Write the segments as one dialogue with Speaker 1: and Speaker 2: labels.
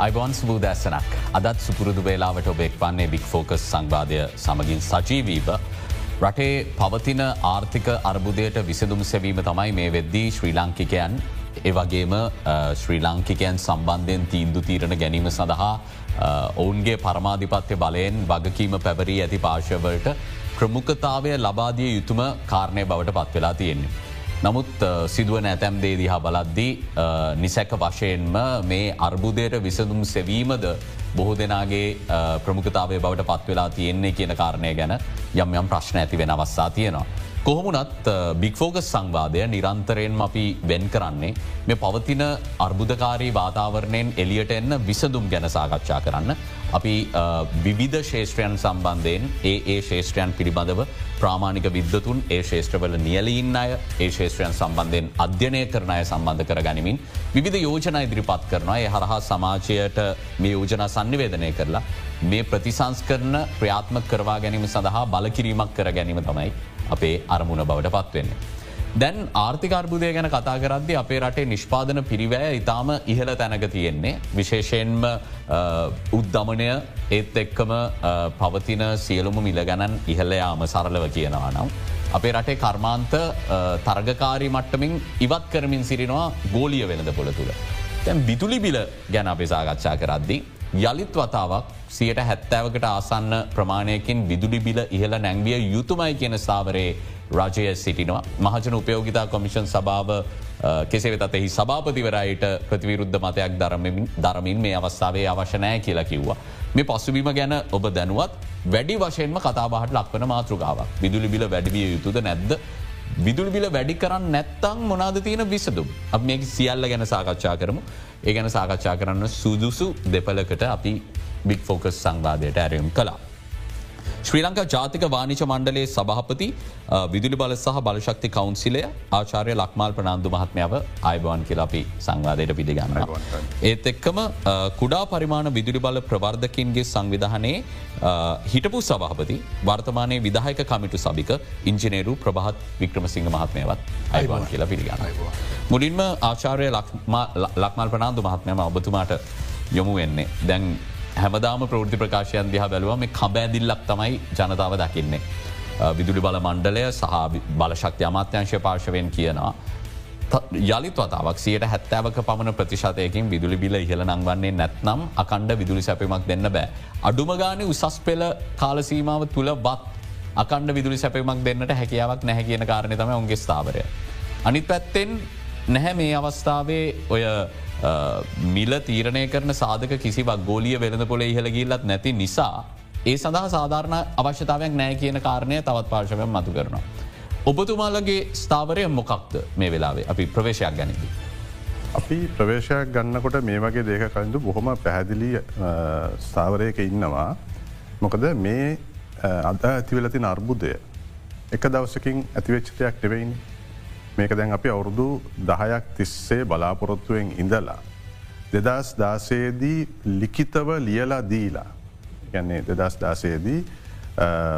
Speaker 1: අයිබෝන් සබූ දැස්සනක් අදත් සුපුරුදු වේලාවට ඔබෙක් වන්නේ බික් ෆෝකස් සංවාධය සමගින් සජීවීව. රටේ පවතින ආර්ථික අර්බුදයට විසදුම් සැවීම තමයි මේ වෙද්දී ශ්‍රී ලංකිකයන් ඒවගේම ශ්‍රී ලංකිකයන් සම්බන්ධයෙන් තීන්දු තීරණ ගැනීම සඳහා ඔවුන්ගේ පරමාධිපත්‍ය බලයෙන් වගකීම පැවරී ඇති පාර්ශවලට ප්‍රමුඛතාවය ලබාදිය යුතුම කාරණය බවට පත්වෙලා තියෙන්නේ. නමුත් සිදුවන ඇතැම් දේ දිහා බලද්දී නිසැක වශයෙන්ම මේ අර්බුදයට විසඳුම් සෙවීමද බොහෝ දෙනාගේ ප්‍රමුඛතාවය බවට පත්වෙලා තියෙන්නේ කියන කාරණය ගැන යම් යම් ප්‍රශ්න ඇති වෙන අවස්සා තියෙනවා. කොහොමුණත් බික්‍ෆෝගස් සංවාදය නිරන්තරයෙන් අපි වෙන් කරන්නේ මේ පවතින අර්බුදකාරී වාතාවරණයෙන් එලියට එන්න විසදුම් ගැන සාකච්ඡා කරන්න. අපි විවිධ ශේෂත්‍රයන් සම්බන්ධයෙන් ඒ ඒ ශේෂත්‍රයන් පිළිබඳව ප්‍රාමාණික විද්ධතුන් ඒ ශේෂත්‍රවල නියලීන්න අය ඒ ශේෂත්‍රයන් සම්බන්ධයෙන් අධ්‍යනය කරන අය සම්බන්ධ කර ගනිමින් විධ යෝජන ඉදිරිපත් කරනවා ඒ හරහා සමාජයට මේ යෝජනා සන්නිවේදනය කරලා මේ ප්‍රතිසංස් කරන ප්‍රාත්ම කරවා ගැනීම සඳහා බලකිරීමක් කර ගැනීම තමයි අපේ අරමුණ බවට පත්වවෙන්නේ. දැන් ආර්ථිකර්බුදය ගැන කතා කරද්දි අපේ රටේ නිෂ්පාදන පිරිවෑ ඉතාම ඉහළ තැනක තියෙන්නේ. විශේෂයෙන්ම උද්ධමනය ඒත් එක්කම පවතින සියලුම මිල ගැනන් ඉහළයාම සරලව කියනවා නම්. අපේ රටේ කර්මාන්ත තර්ගකාරී මට්ටමින් ඉවත් කරමින් සිරිනවා ගෝලිය වෙනද පොළ තුළ. තැන් බිතුලි බිල ගැන අපේ සාකච්ඡා කරද්දී. යළිත් වතාවක් සියට හැත්තෑවකට ආසන්න ප්‍රමාණයකින් විදුලි බිල ඉහළ නැංවිය යුතුමයි කියන ස්ථාවරයේ රජය සිටිනවා. මහජන උපයෝගිතා කොමිෂන් සභාව කෙසේ වෙතත් එහි සභාපතිවරයට ප්‍රතිවිරුද්ධ මතයක් දරමින් මේ අවස්ථාවේ අවශ්‍යනෑ කියලා කිව්වා. මේ පසුබිම ගැන ඔබ දැනුවත් වැඩි වශයෙන්ම කතාබහට ලක්වන මාතෘගාවක් විදුලි බිල වැඩිවිය යුතුද නැද්ද. විදුලි බිල වැඩි කරන්න නැත්තං මොනාද තියෙන විසදුම්. අප මේ සියල්ල ගැන සාකච්ඡා කරමු ඒ ගැන සාකච්ඡා කරන්න සුදුසු දෙපලකට අපි බික් ෆෝකස් සංවාධයට ඇරයුම් කලා. ශ්‍රී ලංකා ජාතික වානිච මණ්ඩලේ සභහපති විදුලි බල සහ බලශක්ති කවන්සිලය ආචාරය ලක්මාල් ප්‍රනාන්දු මහත්මාව අයිබවන් කියලාපි සංවාධයට පිළිගන්න. ඒත් එක්කම කුඩා පරිමාණ විදුලි බල ප්‍රවර්ධකින්ගේ සංවිධානයේ හිටපු සභහපති වර්තමානය විදාහක කමිටු සභික ඉංජිනේරු ප්‍රභහත් වික්‍රමසිංහ මහත්මයවත් අයිවන් කියලා පිළිගන්න. මුලින්ම ආචාරය ලක්මල් ප්‍රනාන්දු මහත්මයම ඔබතුමාට යොමු වෙන්නේ. දැන් හැමදාම ප්‍රෘති ප්‍රකාශයන් දිහ බැලුව මේ කබෑදිල්ලක් තමයි ජනතාව දකින්නේ. විදුලි බල මණ්ඩලය සහ බලශක්ති අමාත්‍යංශය පාර්ශවයෙන් කියනවා. යළිත් වතාවක් සියට හැත්තෑවක පමණ ප්‍රතිශතයකින් විදුලි බිල ඉහළ නංවන්නේ නැත්නම් අකණ්ඩ විදුලි සැපීමක් දෙන්න බෑ. අඩුමගාන උසස් පෙළ කාලසීමාව තුළ බත් අකණ්ඩ විදුලි සැපීමක් දෙන්නට හැකියාවක් නැහැ කියන කාරණය තම ඔන්ගේ ස්ථාවරය. අනිත් පැත්තෙන් නැහැ මේ අවස්ථාවේ ඔය මිල තීරණය කරන සාධක කිසිවක් ගෝලිය වෙළඳ පොළ ඉහළ ගිල්ලත් නැති නිසා ඒ සඳහා සාධාරණ අවශ්‍යතාවයක් නෑ කියන කාරණය තවත් පාර්ශවයෙන් මතු කරනවා. ඔබතුමාලගේ ස්ථාවරය මොකක්ද මේ වෙලාවේ අපි ප්‍රවේශයක් ගැනීම.
Speaker 2: අපි ප්‍රවේශයක් ගන්නකොට මේ වගේ දේක කලින්ඳු බොහොම පැහැදිලි ස්ථාවරයක ඉන්නවා. මොකද මේ අද ඇතිවෙලතින අර්බුදය එක දවසකින් ඇතිවෙච්චතයක් නෙවෙයිනි මේක දැන් අපි අවුරුදු දහයක් තිස්සේ බලාපොරොත්තුවෙන් ඉඳලා. දෙදස් දාසේදී ලිකිතව ලියලා දීලා ගැන්නේ දෙදස් දාසේදී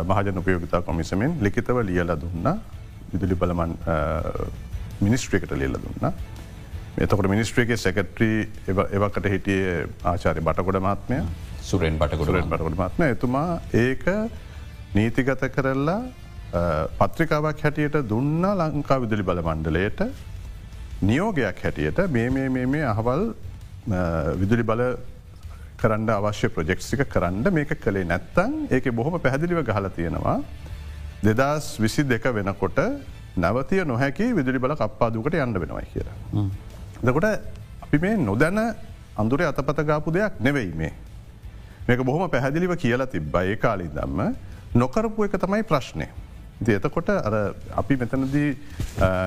Speaker 2: මහජන උපයෝගතා කොමිසමෙන් ලිකිතව ලියල දුන්න විදුලි බලමන් මිනිස්ට්‍රිකට ලියල දුන්න. එතකොට මිනිස්ට්‍රියගේ සැකට්‍රී එවකට හිටියේ ආචාරය බටකොඩ මාත්මය
Speaker 1: සුරෙන් බටකොඩෙන්
Speaker 2: බටකොඩ මාත්ම එතුමා ඒක නීතිගත කරල්ලා පත්‍රිකාවක් හැටියට දුන්න ලංකා විදුලි බල මණ්ඩලයට නියෝගයක් හැටියට මේ මේ මේ අහවල් විදුලි බල කරන්න අවශ්‍ය ප්‍රජෙක්්සික කරන්න මේක කළේ නැත්තං ඒක බොහොම පැහැදිලිව ගහල තියෙනවා දෙදස් විසි දෙක වෙනකොට නැවතිය නොහැකි විදුලි බල කප්පාදුකට යන්න වෙනවයි කියලා. දකොට අපි මේ නොදැන අඳුරේ අතපතගාපු දෙයක් නෙවෙයි මේ. මේක බොහොම පැහැදිලිව කියලා තිබ්බයි කාලින් දම්ම නොකරපු එක තමයි ප්‍රශ්නය. එතකොට අර අපි මෙතනදී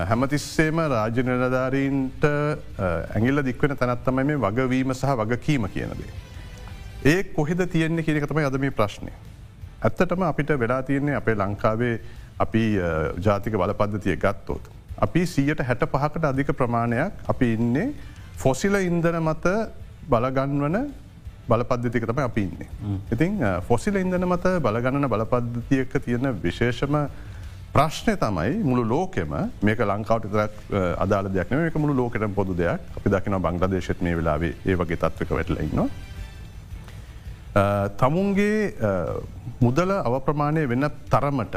Speaker 2: හැමතිස්සේම රාජ්‍ය නිලධාරීන්ට ඇගිල්ල දික්වෙන තැනත්තමයි මේ වගවීම සහ වගකීම කියනදේ. ඒ කොහෙද තියෙන්නේ කියනක තමයි අද මේ ප්‍රශ්නය. ඇත්තටම අපිට වෙලා තියන්නේ අපේ ලංකාවේ අපි ජාතික බලපද්ධතිය ගත්තෝත්. අපි සීයට හැට පහකට අධික ප්‍රමාණයක් අපි ඉන්නේ ෆොසිල ඉන්දන මත බලගන්වන බලපද්ධතික තම අපි ඉන්නේ. ඉතින් ෆොසිල ඉන්දන මත බලගණන බලපද්ධතියක තියෙන විශේෂම ප්‍රශ්නය තමයි මුළු ලෝකෙම මේක ලංකාවට තරක් අදාල දෙයක් මේක මුළු ලෝකට පොදු දෙයක් අපි දකින බංග්‍රදේශත් මේ වෙලාවේ ඒ වගේ තත්වක වැටලඉන්නවා. තමුන්ගේ මුදල අවප්‍රමාණය වෙන්න තරමට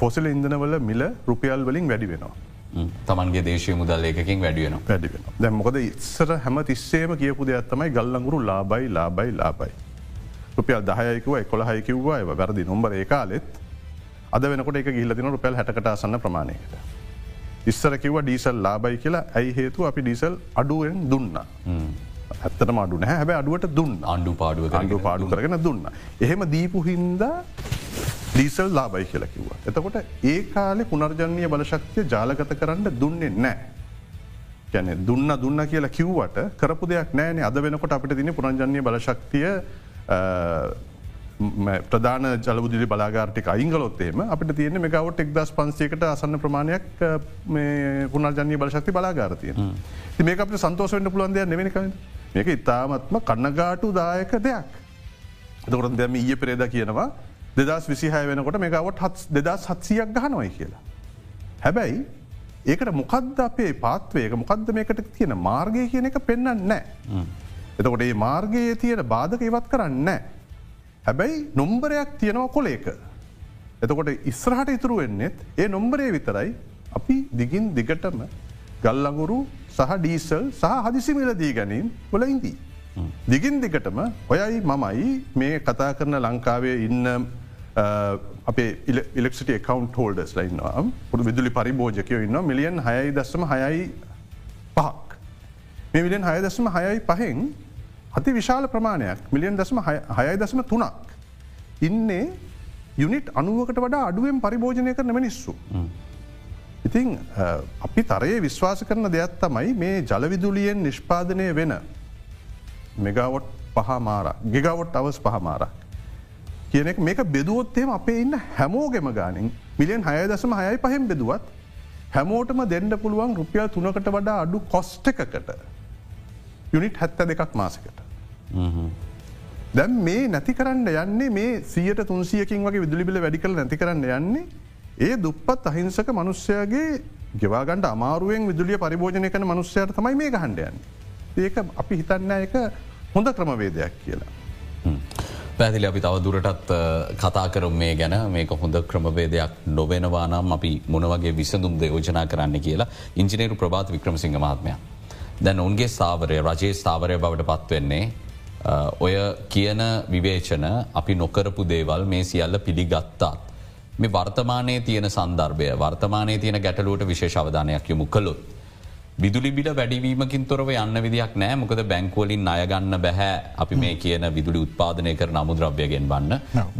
Speaker 2: ෆොසිල ඉන්දනවල මිල රුපියල් වලින් වැඩි වෙනවා.
Speaker 1: තමන්ගේ දේශය මුදල් ඒකින් වැඩියෙන
Speaker 2: වැඩිවෙන දැ මොකද ඉස්සර හැම තිස්සේම කියපු දෙයක් තමයි ගල්ලඟුරු ලාබයි ලාබයි ලාබයි. රුපියල් දහයකුව එකොළහයි කිව්වා එව වැරදි. නොම්බර ඒ කාලෙත් අද වෙනකොට එක ගිල්ලතින රුපැල් හැටකට අසන්න ප්‍රමාණයකට. ඉස්සර කිව ඩීසල් ලාබයි කියලා. ඇයි හේතු අපි ඩීසල් අඩුවෙන් දුන්න. ඇත්තට මඩු නැහැ. හැබ අඩුවට දුන්න.
Speaker 1: අන්ඩු පාඩුව
Speaker 2: අඩු පාඩු කරගෙන දුන්න. එහෙම දීපු හින්දා ඩීසල් ලාබයි කියලා කිව්වා. එතකොට ඒ කාලෙ පුනර්ජනය බලශක්තිය ජාලගත කරන්න දුන්නේ නෑ. ගැන දුන්න දුන්න කියලා කිව්වට කරපු දෙයක් නෑනේ අද වෙනකොට අපිට තින පුරංජනය බලශක්තිය ප්‍රධාන ජලබුදිලි බලාගාර්ටික අයිංගලොත්තේම අපට තියෙන මෙකවට එක්දස් පන්සේකට අසන්න ප්‍රමාණයක් පුනර්ජනය බලශක්ති බලාගාරතිය. මේක අපට සන්තෝසවෙන්න පුළන්දය නෙවෙනික මේක ඉතාමත්ම කන්නගාටු දායක දෙයක්. එතකොට දැම ඊය පෙරේද කියනවා දෙදස් විසිහය වෙනකොට මේකවට හත් දෙදස් හත්සියක් ගහනොයි කියලා. හැබැයි ඒකට මොකක්ද අපේ පාත්වයක මොකක්ද මේකට තියෙන මාර්ගය කියන එක පෙන්න්න නෑ. එතකොට ඒ මාර්ගයේ තියෙන බාධක ඉවත් කරන්න. හැබැයි නොම්බරයක් තියෙනව කොලේක. එතකොට ඉස්රහට ඉතුරු වෙන්නෙත් ඒ නොම්බරේ විතරයි අපි දිගින් දිගටම ගල්ලඟුරු සහ ඩීසල් සහ හදිසිමිලදී ගැනීම් වල ඉන්දී. දිගින් දිගටම ඔයයි මමයි මේ කතා කරන ලංකාවේ ඉන්න අපේ ඉලෙක්ට කකවන්් හෝල්ඩස් ලයින්නවා පුඩු විදුලි පරිභෝජකයෝ ඉන්න මිලියන් හයයි දස්සම හයයි පහක්. මේ මිලියන් හය දසම හයයි පහෙන් අති විශාල ප්‍රමාණයක් මිලියන් දසම හයයි දසම තුනක්. ඉන්නේ යුනිට් අනුවකට වඩා අඩුවෙන් පරිභෝජනය කරන මිනිස්සු. ඉතිං අපි තරයේ විශ්වාස කරන දෙයක් තමයි මේ ජලවිදුලියෙන් නිෂ්පාදනය වෙන මෙගවොට් පහමාර ගෙගවොට් අවස් පහමාරක්. කියන එක මේක බෙදුවොත්තේම අපේ ඉන්න හැමෝගෙම ගානින් මිලියන් හය දසම හයයි පහෙන් බෙදුවත් හැමෝටම දෙන්න පුළුවන් රුපියල් තුනකට වඩා අඩු කොස්්ට එකකට යුනිට් හැත්ත දෙකක් මාසකට. දැම් මේ නැති කරන්න යන්නේ මේ සියට තුන්සියකින් වගේ විදුලිබිල වැඩි කළ නැති කරන්න යන්නේ ඒ දුප්පත් අහිංසක මනුස්්‍යයාගේ ගෙවාගන්ට අමාරුවෙන් විදුලිය පරිභෝජනය කන මනුස්්‍යයට තමයි මේ ගහන්ඩයන්. ඒක අපි හිතන්න එක හොඳ ක්‍රමවේදයක් කියලා.
Speaker 1: පැදිලි අපි තව දුරටත් කතා කරම් මේ ගැන මේක හොඳ ක්‍රමවේදයක් නොවෙනවා නම් අපි මොනවගේ විසඳුම්ද යෝජනා කරන්න කියලා ඉංජිනේරු ප්‍රභාත් වික්‍රමසිංහ මහත්මය. දැන් උන්ගේ ස්ථාවරය රජයේ ස්ථාවරය බවට පත්වවෙන්නේ ඔය කියන විවේචන අපි නොකරපු දේවල් මේ සියල්ල පිළිගත්තාත්. මේ වර්තමානයේ තියෙන සන්දර්භය වර්තමානය තියෙන ගැටලුවට විශේෂ අවධානයක් යොමු කළොත්. විදුලිබිල වැඩිවීමකින් තොරව යන්න විදියක් නෑ මොකද බැංකුවලින් අයගන්න බැහැ. අපි මේ කියන විදුලි උත්පාදනය කර නමුද්‍රව්‍යගෙන් වන්න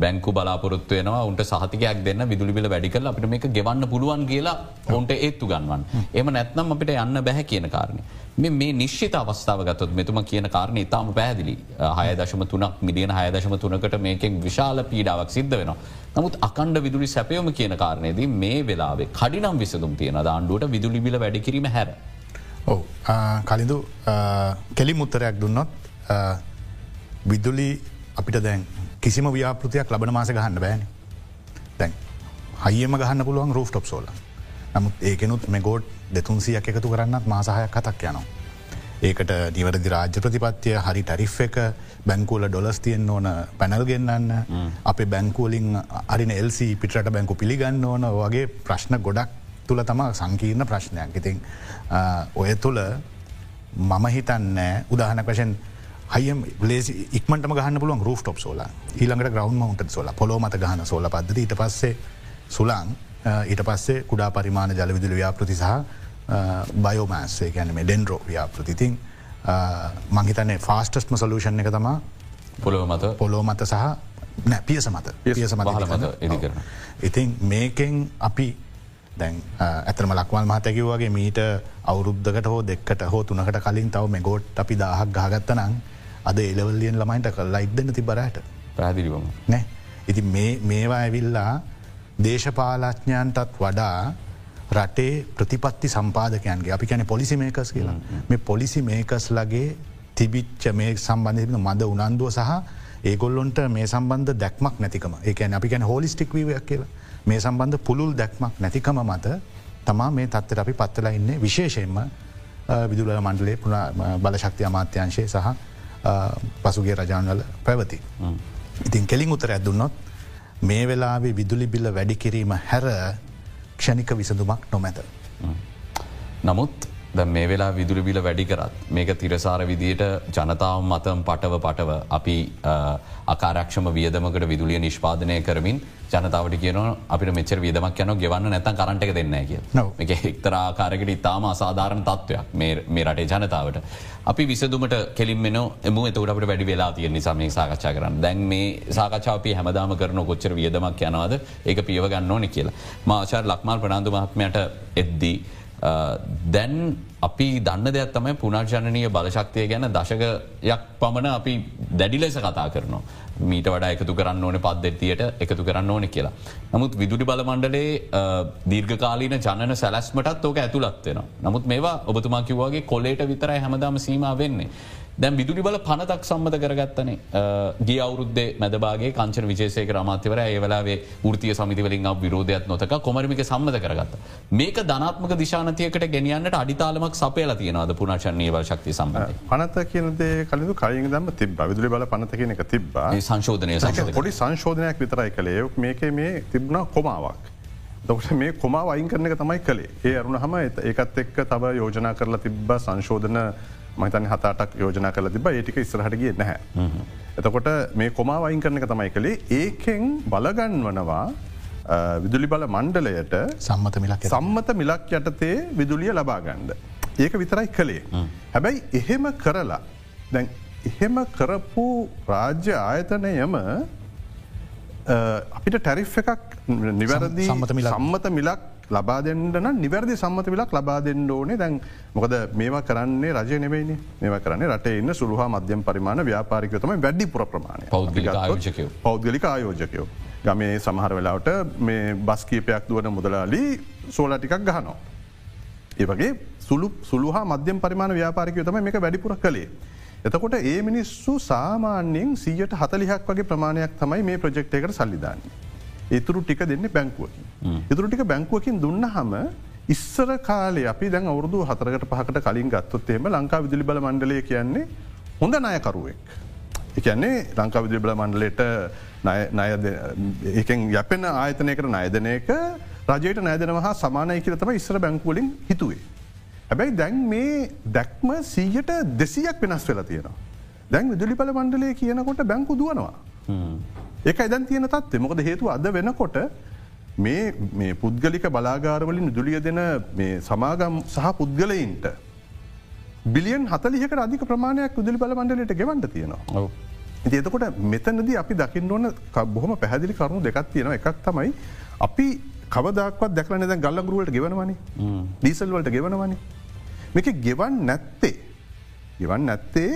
Speaker 1: බැංකු බලාපොරොත්තු වෙනවා. උන්ට සහතිකයක් දෙන්න විදුලිබිල වැඩිකල අපිට මේක ගෙවන්න පුළුවන් කියලා ඔොන්ට ඒත්තු ගන්වන්. එම නැත්නම් අපිට යන්න බැහැ කියන කාරණය. මේ නිශ්ිත අවස්ථාව ගතොත් මෙතුම කියන කාරණය ඉතාම පැදිලි හය දශම තුනක් මිලියන හය දශම තුනකට මේකෙන් විශාල පීඩාවක් සිද්ධ වෙනවා. නමුත් අකණ්ඩ විදුලි සැපයෝම කියන කාරණයේදී මේ වෙලාවේ කඩිනම් විසදුම් තියෙන ආණ්ඩුවට විදුලිබිල වැඩිකිරීම හැර.
Speaker 3: ඔව. කලින්දු කෙලි මුත්තරයක් දුන්නොත් විදුලි අපිට දැන් කිසිම ව්‍යාපෘතියක් ලබන මාස ගහන්න බෑන. දැන් හයිම ගහන්න පුළුවන් රෝ් ටොප් සෝල නමුත් ඒකනුත් මෙගෝඩ් දෙතුන්සියක් එකතු කරන්නත් මාසාහයක් කතක් යනවා. ඒකට නිවරදි රාජ්‍ය ප්‍රතිපත්තිය හරි ටරිෆ් එක බැංකුවල ඩොලස් තියෙන් ඕන පැනල් ගෙන්න්න අපේ බැංකුවලින් අරින එල්සි පිටට බැංකු පිළිගන්න ඕන වගේ ප්‍රශ්න ගොඩක් තුළ තම සංකීර්ණ ප්‍රශ්නයක්. ඉතින් ඔය තුළ මම හිතන්නෑ උදාහන වශයෙන් හයම් ලේසි ඉක්මට ගහන්න පුළුවන් රූ් ටොප් සෝල ඊළඟට ග්‍රවන්් මවන්ට සෝල පොලො මත ගහන සෝල පද්ධ ඊට පස්සේ සුලාං ඊට පස්සේ කුඩා පරිමාණ ජලවිදුල ව්‍යාපෘති සහ බයෝමෑස්සේ ගැන මේ ඩෙන්ඩරෝ ව්‍යාපෘතිතින් මංහිතන්නේ ෆාස්ටස්ම සලූෂන් එක තමා
Speaker 1: පොලොව මත?
Speaker 3: පොලෝ මත සහ නෑ පියස මත. පියස මත ඉතින් මේකෙන් අපි දැන් ඇතරම ලක්වල් මහතැකිව වගේ මීට අවුරුද්ධකට හෝ දෙක්කට හෝ තුනකට කලින් තව මේ ගෝට් අපි දාහක් ගහගත්ත නං අද එලවල්ලියෙන් ළමයින්ට කල්ලා ඉක්දන්න තිබරට
Speaker 1: පැදිලිවම
Speaker 3: නෑ? ඉති මේවා ඇවිල්ලා දේශපාලඥයන්ටත් වඩා රටේ ප්‍රතිපත්ති සම්පාදකයන්ගේ අපි කැන පොලිසි මේකස් කියලා. මේ පොලිසි මේකස් ලගේ තිබිච්ච මේ සම්බන්ධ මද උනන්දුව සහ ඒගොල්ලොන්ට මේ සම්බන්ධ දැක්මක් නැතිකම. ඒකැන අපි කැන හෝලිස්ටික් වීවයක් කියලා මේ සම්බන්ධ පුළුල් දැක්මක් නැතිකම මත තමා මේ තත්වට අපි පත්වලා ඉන්නේ විශේෂයෙන්ම විදුල මණ්ඩලේ පුුණ බලශක්ති අමාත්‍යංශය සහ පසුගේ රජාන්වල පැවති. ඉතින් කෙලින් උතර ඇදුන්නොත් මේ වෙලාවේ විදුලි බිල්ල වැඩි කිරීම හැර ක්ෂණික විසඳුමක් නොමැත.
Speaker 1: නමුත් ද මේ වෙලා විදුලි බිල වැඩි කරත් මේක තිරසාර විදියට ජනතාව මතම් පටව පටව අපි අකාරක්ෂම වියදමකට විදුලිය නිෂ්පාදනය කරමින් ජනතාවට කියන අපිට මෙචර වියදමක් යන ගෙවන්න නැතන් කරට එක දෙන්න කිය එක එක්තරාකාරකට ඉතාම අසාධාරණ තත්ත්වයක් මේ රටේ ජනතාවට. අපි විසදුමට කෙලින්මෙන එම අපට වැඩි වෙලා තිය නිසාමේ සාකච්ඡා කරන්න දැන් මේ සාකච්ඡාපී හැමදාම කරන කොච්චර වියදමක් යනවාද ඒක පියව ගන්න ඕනෙ කියලා. මාචාර ලක්මල් ප්‍රනාාන්දු මහත්මයට එද්දී. Uh, දැන් අපි දන්න දෙයක් තමයි පුනර්ජනනය බලශක්තිය ගැන දශකයක් පමණ අපි දැඩි ලෙස කතා කරනවා. මීට වඩා එකතු කරන්න ඕන පද්ධතියට එකතු කරන්න ඕනෙ කියලා. නමුත් විදුඩි බල මණ්ඩලේ uh, දීර්ඝකාලීන ජනන සැලස්මටත් ඕක ඇතුළත්වෙන. නමුත් මේවා ඔබතුමා කිව්වාගේ කොලේට විතරයි හැමදාම සීම වෙන්නේ. දැන් විදුලි බල පනතක් සම්මත කරගත්තනේ ගිය අවුරුද්දේ මැදබාගේ කංචන විශේෂයක රමාත්‍යවර ඒවලාවේ ෘතිය සමිතිවලින් විරෝධයක් නොතක කොමරමික සම්මත කරගත්ත. මේක ධනාත්මක දිශානතියකට ගෙනියන්නට අඩිතාලමක් සපේල තියෙනවාද පුනර්චනීය බල ශක්ති සම්බන්ධ.
Speaker 2: පනත කියනදේ කලු කලින් දම තිබ විදුලි බල පනත කියන එක තිබ්බා
Speaker 1: සංශෝධනය
Speaker 2: පොඩි සංශෝධනයක් විතරයි කළේ මේක මේ තිබුණා කොමාවක්. දකට මේ කොමා වයින් කරන එක තමයි කළේ ඒ අරුණ හම ඒකත් එක්ක තව යෝජනා කරලා තිබ්බ සංශෝධන මහිතන් හතාටක් යෝජනා කල තිබ ඒටික ඉස්රහටගේ නැහැ. එතකොට මේ කොමා වයින් කරන එක තමයි කළේ ඒකෙන් බලගන්වනවා විදුලි බල මණ්ඩලයට
Speaker 3: සම්මත මිලක්
Speaker 2: සම්මත මිලක් යටතේ විදුලිය ලබාගණ්ඩ. ඒක විතරයි කළේ. හැබැයි එහෙම කරලා දැන් එහෙම කරපු රාජ්‍ය ආයතනයම අපිට ටැරිෆ් එකක් නිවැරදි සම්මත මිලක් ලබා දෙන්නන නිවැරදි සම්මත විලක් ලබා දෙන්න ඕනේ දැන් මොකද මේවා කරන්නේ රජය නෙවෙයිනි මේවා කරන්නේ රටේ ඉන්න සුළුහා මධ්‍යම පරිමාණ ව්‍යාපාරිකයතම වැඩි පුර ප්‍රමාණය පෞද්ගලික ආයෝජකයෝ. ගමේ සමහර වෙලාවට මේ බස්කීපයක් දුවන මුදලාලි සෝල ටිකක් ගහනවා. ඒ වගේ සුළු සුළුහා මධ්‍යම පරිමාණ ව්‍යාපාරිකය තම මේක වැඩිපුර කළේ. එතකොට ඒ මිනිස්සු සාමාන්‍යයෙන් සීයට හතලිහක් වගේ ප්‍රමාණයක් තමයි මේ ප්‍රජෙක්් එකට සල්ලිධන්නේ. ඉතුරු ටික දෙන්න බැංකුවකින්. ඉතුරු ටික බැංකුවකින් දුන්න හම ඉස්සර කාලේ අපි දැන් අවුරදු හතරකට පහකට කලින් ගත්තොත් එෙම ලංකා විදුලි බල මණ්ඩලය කියන්නේ හොඳ නායකරුවෙක්. එකන්නේ ලංකා විදුලි බල මණ්ඩලට ඒකෙන් යැපෙන ආයතනයකට නයදනයක රජයට නෑදනව හා සමානය කියරතම ඉස්සර බැංකුවලින් හිතුවේ. හැබැයි දැන් මේ දැක්ම සීයට දෙසියක් වෙනස් වෙලා තියෙනවා. දැන් විදුලි බල මණ්ඩලය කියනකොට බැංකු දුවනවා. ඒක ඉදන් තියෙන තත්ේ මොකද හේතු අද වෙනකොට මේ පුද්ගලික බලාගාරවලින් දුලිය දෙන සමාගම් සහ පුද්ගලයින්ට බිලියන් හතලියක අධික ප්‍රමාණයක් උදලි බල මණඩලට ගෙවන්ට තියෙනවා. ඒතකොට මෙතනද අපි දකින්න ඕන බොහොම පැහදිලි කරුණු දෙකක් තියෙන එකක් තමයි අපි කවදක්වත් දැකලන දැ ගල්ලගරුවට ගෙවනවනි. දීසල්වලට ගෙවනවනි. මේක ගෙවන් නැත්තේ ගෙවන් නැත්තේ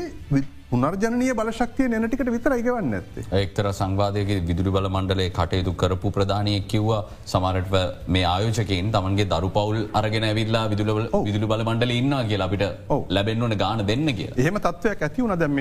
Speaker 2: පුනර්ජනය බලශක්තිය නැටිකට විතර ඉගවන්න ඇත්තේ
Speaker 1: එක්තර සංවාදයක විදුරි බල මණ්ඩලේ කටයුතු කරපු ප්‍රධානය කිව්වා සමරට මේ ආයෝජකෙන් තමන්ගේ දරු පවුල් අරගෙන ඇවිල්ලා විදුලවල විදුලි බල මණ්ඩල ඉන්න කියලා අපිට ලැබෙන් ඕන ගාන දෙන්න කිය
Speaker 2: එහෙම තත්වයක් ඇති වුණ. දැම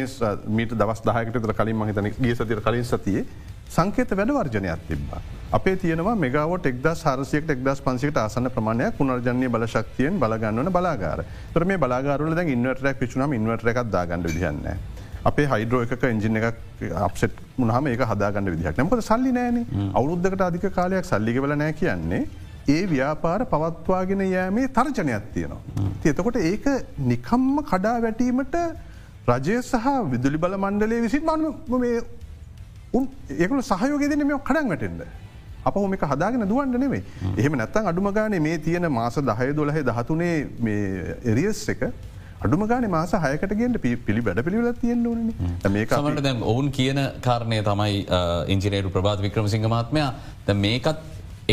Speaker 2: මීට දවස් දාහකට කලින් මහිතන ගේ සතිර කලින් සතියේ සංකේත වැඩවර්ජනයක් තිබ්බා. අපේ තියෙනවා මෙගවට එක්ද සරසියට එක්දස් පන්සිට ආසන ප්‍රමාණයක් පුනර්ජනය බලශක්තියෙන් බලගන්නවන බලාගාර. තර මේ බලාගරුල දැ ඉන්වටරක් පිචුනම ඉන්වට එකක් දාගන්න විදින්න. අපේ හයිඩ්‍රෝ එකක එංජින එකක් අප්සෙට් මුණහම ඒක හදාගන්න විදිහක් නමක සල්ලි නෑන අවුරුද්ධකට අධික කාලයක් සල්ලිගවල නෑ කියන්නේ ඒ ව්‍යාපාර පවත්වාගෙන යෑමේ තර්ජනයක් තියෙනවා. තියතකොට ඒක නිකම්ම කඩා වැටීමට රජය සහ විදුලි බල මණ්ඩලේ විසින් මන උන් ඒකල සහයෝග දෙන මේ කඩන් වැටෙන්ද. අප හොම එක හදාගෙන දුවන්ට නෙවේ එහෙම නැත්තන් අඩුමගානේ මේ තියෙන මාස දහය දොලහ දහතුනේ එරියස් එක අඩුම ගාන මාස හයකට ගෙන්ට පිළි වැඩ පිළිවෙල තියෙන්න්න ඕන
Speaker 1: මේකට දැම් ඔවුන් කියන කාරණය තමයි ඉංජිනේරු ප්‍රබාත් වික්‍රමසිංහ මාත්මයා ද මේකත්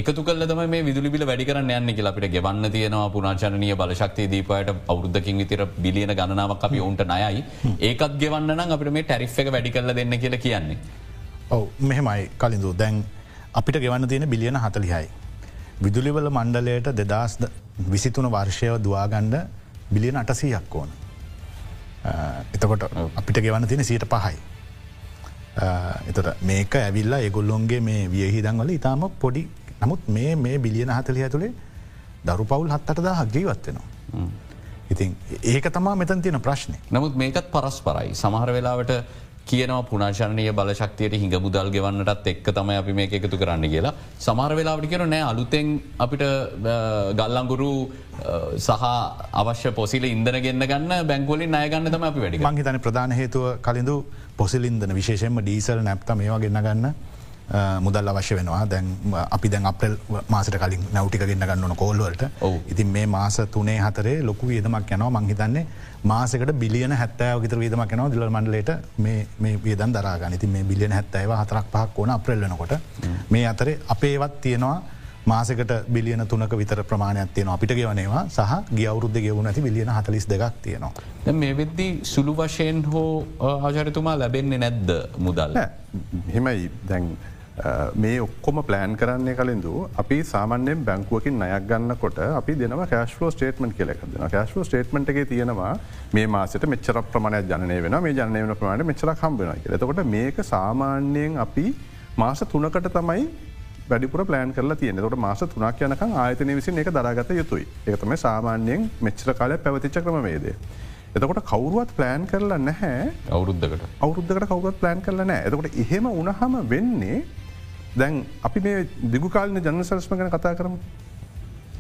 Speaker 1: එකතු කල තම මේ විදුලිබිල වැඩි කරන්න යන්න කියලා අපිට ගෙවන්න තියෙනවා. පුනාචනය බලශක්ති දීපයට අවුද්ධකින් විතර බිලියන ගණනාවක් අපි ඔවුන්ට නයයි ඒකත් ගෙවන්න නම් අපිට මේ ටැරිෆ් එක වැඩි කරල දෙන්න කියලා කියන්නේ.
Speaker 3: ඔව මෙහෙමයි කලින්දු. දැන් අපිට ගෙවන්න තියෙන බිලියන හතලිහයි. විදුලිවල මණ්ඩලයට දෙදස් විසිතුන වර්ෂයව දවාගණ්ඩ බිලියන අටසීයක් ඕන. එතකොට අපිට ගෙවන්න තියෙන සීට පහයි. එතට මේක ඇවිල්ලා එගොල්ලොන්ගේ මේ වියහිදන්වල ඉතාම පොඩි නමුත් මේ මේ බිලියන හතලිය ඇතුළේ දරු පවුල් හත්තට දා ජීවත් වෙනවා. ඉතින් ඒක තමා මෙතන් තියෙන ප්‍රශ්නය.
Speaker 1: නමුත් මේකත් පරස් පරයි. සමහර වෙලාවට කියනවා පුනාශනය බලශක්තියට හිඟ මුදල් ගෙවන්නටත් එක් තමයි අපි මේ එකතු කරන්න කියලා. සමහර වෙලාවට කියන නෑ අලුතෙන් අපිට ගල්ලංගුරු සහ අවශ්‍ය පොසිල ඉදන ගන්න ගන්න බැංගුවලින් අයගන්න තම අපි වැඩි
Speaker 3: මංහිතන ප්‍රධාන හේතුව කලින්ඳු පොසිලින්දන විශේෂෙන්ම ඩීසල් නැප්ත මේවා ගන්න ගන්න මුදල් අවශ්‍ය වෙනවා. දැන් අපි දැන් අපල් මාසට කලින් නැවටික ගන්න ගන්නන කෝල්ලවලට ඉතින් මේ මාස තුනේ හතරේ ලොකු වියදමක් යනවා. මංහිතන්නේ මාසකට බිලියන හැත්තෑ විතර වියදමක් යනවා දිල මන්ඩලට මේ වියදන් දරාගන්න ඉතින් මේ බිලියන හැත්තෑව හතරක් පහක් ඕන අප්‍රෙල්ලනකොට මේ අතරේ අපේවත් තියෙනවා මාසකට බිලියන තුනක විතර ප්‍රමාණයක් තියෙන අපිට ගෙවනවා. සහ ගියවරුද්ධ ගෙවුණ ඇති බිලියන හතලිස් දෙකක් තියෙනවා.
Speaker 1: මේ වෙද්දි සුළු වශයෙන් හෝ ආචරිතුමා ලැබෙන්නේ නැද්ද මුදල්.
Speaker 2: හෙමයි. දැන් මේ ඔක්කොම ප්ලෑන් කරන්නේ කලින්දු අපි සාමන්‍යෙන් බැංකුවකින් නයක් ගන්නකොට අපි දෙනව කෑස්ලෝ ස්ටේටමට කෙලෙකද කෑස්ලෝ ස්ටේටමට එක තියෙනවා මේ මාසට මෙච්චර ප්‍රමාණය ජනය වෙන මේ ජනය වන ප්‍රමාණය මෙච්චර කම්බෙන එතකොට මේක සාමාන්‍යයෙන් අපි මාස තුනකට තමයි වැඩිපුර ප්ලෑන් කරලා තියෙන ට මාස තුනක් යනක ආයතනය විසින් එක දරගත යුතුයි. ඒතම සාමාන්‍යයෙන් මෙච්චර කාලය පැවතිච්ච ක්‍රමේදේ. එතකොට කවරුවත් ප්ලෑන් කරලා නැහැ.
Speaker 1: අවුරුද්ධකට
Speaker 2: අවුරුද්ධකට කවුත් ප්ලෑන් කරලා නෑ එතකොට එහෙම උනහම වෙන්නේ දැන් අපි මේ දිගුකාලන ජන සරස්ම ගැන කතා කරම.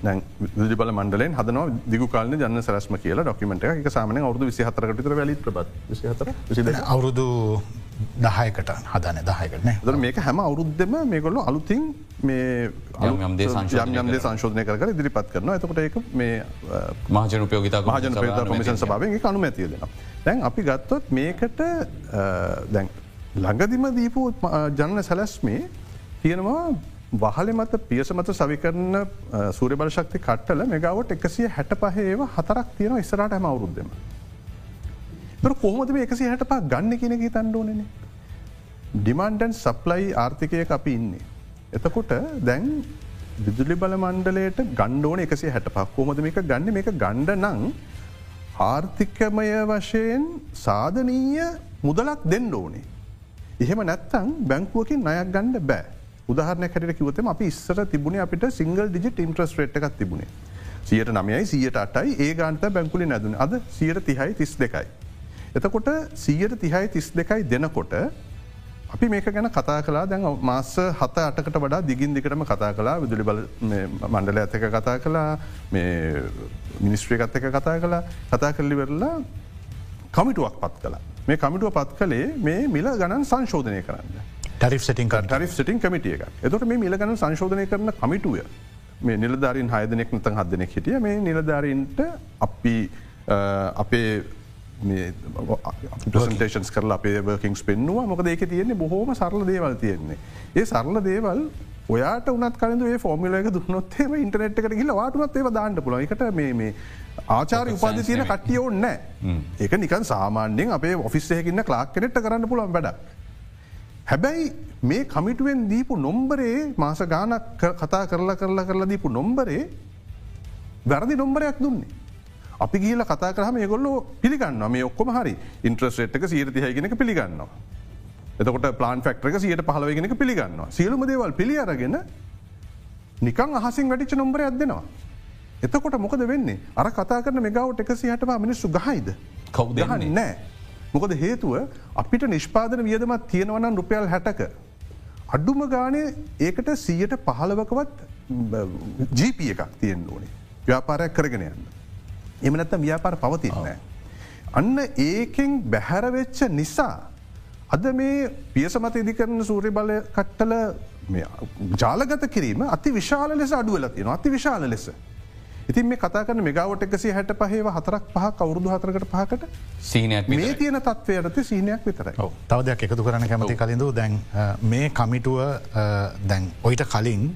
Speaker 2: දැන් විදිබල මණ්ඩලෙන් හදන දිගුකාලන ජන සරස්ම කියලා ඩොකිමට එක සාමන අවුදු විසිහතරකට විලි ප්‍රබත්.
Speaker 3: අවුරුදු දහයකට හදන දහයකන
Speaker 2: ද මේක හැම අවුරුද්ධම මේකොල්ලු අලුතින් මේ යම්දේ සංශෝධනය කර ඉදිරිපත් කරන එතකොට ඒක මේ
Speaker 1: මහජන උපයෝගතා
Speaker 2: මහජන පේත කොමිසන් සභාවෙන් අනුම ඇතිය දෙෙන. දැන් අපි ගත්තොත් මේකට දැන් ළඟදිම දීපු ජන්න සැලැස්මේ තියෙනවා වහල මත පියස මත සවිකරන සූර බලශක්ති කට්ටල මෙගවට එකසිය හැට පහේව හතරක් තියෙන ඉස්රට හැම අවුරුද්ධම. තර කොහොමද මේ එකසි හැට පා ගන්න කියනක තන්ඩෝනන. ඩිමන්ඩන් සප්ලයි ආර්ථිකය අපි ඉන්නේ. එතකොට දැන් විදුලි බල මණ්ඩලයට ගණ්ඩෝන එකසි හැට පක් කොමද මේක ගන්න මේක ගණ්ඩ නං ආර්ථිකමය වශයෙන් සාධනීය මුදලක් දෙන්න ඕනේ. එහෙම නැත්තං බැංකුවකින් අයක් ගණ්ඩ බෑ. උදාහරන කට කිවතම අපි ඉස්සර තිබුණ අපිට සිංගල් ඩිජිට ඉන්ට්‍රස් රට් එකක් තිබුණේ. සියට නමයයි සියට අටයි ඒ ගාන්ත බැංකුලි නැදුන. අද සියට තිහයි තිස් දෙකයි. එතකොට සීයට තිහයි තිස් දෙකයි දෙනකොට අපි මේක ගැන කතා කලා දැන් මාස හත අටකට වඩා දිගින් දිකටම කතා කලා විදුලි බල මණ්ඩල ඇතක කතා කලා මිනිස්ත්‍රියකත් එක කතා කලා කතා කරලි වෙරලා කමිටුවක් පත් කලා මේ කමිටුව පත් කළේ මේ මිල ගණන් සංශෝධනය කරන්න.
Speaker 3: ටරිෆ් සිටින්
Speaker 2: ටරිෆ් සිටින් කමිටිය එක එතට මේ මිලගන සංශෝධනය කරන කමිටුව මේ නිලධාරින් හයදනෙක් නතන් හදනෙක් හිටිය මේ නිලධාරීන්ට අපි අපේ ප්‍රසන්ටේෂන්ස් කරලා අපේ වර්කින්ස් පෙන්නවා. මොකද ඒක තියෙන්නේ බොහෝම සරල දේවල් තියෙන්නේ. ඒ සරල දේවල් ඔයාට උනත් කලඳ ෆෝමිලක දුන්නොත්තේම ඉන්ටනෙට් එකට කියල වාටුනත් ඒව දාන්නට පුල එකට මේ ආචාර උපාද තියෙන කට්ටියෝන්න ඒක නිකන් සාමාන්‍යෙන් අපේ ඔෆිස්සයකින්න ලාක් කෙනෙට්ට කරන්න පුළන් වැඩක්. හැබැයි මේ කමිටුවෙන් දීපු නොම්බරේ මාස ගානක් කතා කරලා කරලා කරලා දීපු නොම්බරේ වැරදි නොම්බරයක් දුන්නේ. අපි කියල කතා කරහම ගොල්ලෝ පිළිගන්න මේ ඔක්කොම හරි ඉන්ට්‍රස්ට් එක සීරතිහයගෙනක පිළිගන්නවා. එතකොට ප්ලාන් ෆක්ටරක සියට පහලවගෙනක පිළිගන්නවා සියලුම දේවල් පිළි අරගෙන නිකං අහසින් වැඩිච නොම්බර අදනවා. එතකොට මොකද වෙන්නේ අර කතා කරන මෙගවට එක සිහටවා මිනිස්සු ගහයිද කවුද නෑ. මොකද හේතුව අපිට නිෂ්පාදන වියදමත් තියෙනවනම් රුපියල් හැටක. අඩුම ගානේ ඒකට සීයට පහලවකවත් ජීප එකක් තියෙන් ඕනේ ව්‍යාපාරයක් කරගෙන යන්න. එමනැත්ත ව්‍යාපාර පවතින්න. අන්න ඒකෙන් බැහැරවෙච්ච නිසා. අද මේ පියසමත ඉදිකරන සූරි බල කට්ටල ජාලගත කිරීම අති විශාල ලෙස අඩුවල තියෙන අති විශාල ලෙස. ඉතින් මේ කතා කරන මෙගවට එකසි හැට පහේව හතරක් පහ කවුරුදු හතරකට පහකට
Speaker 1: සීනයක්
Speaker 2: මේ තියෙන තත්වයට සීනයක් විතරයි.
Speaker 3: තව දෙයක් එකතු කරන කැමති කලින්ඳ දැන් මේ කමිටුව දැන් ඔයිට කලින්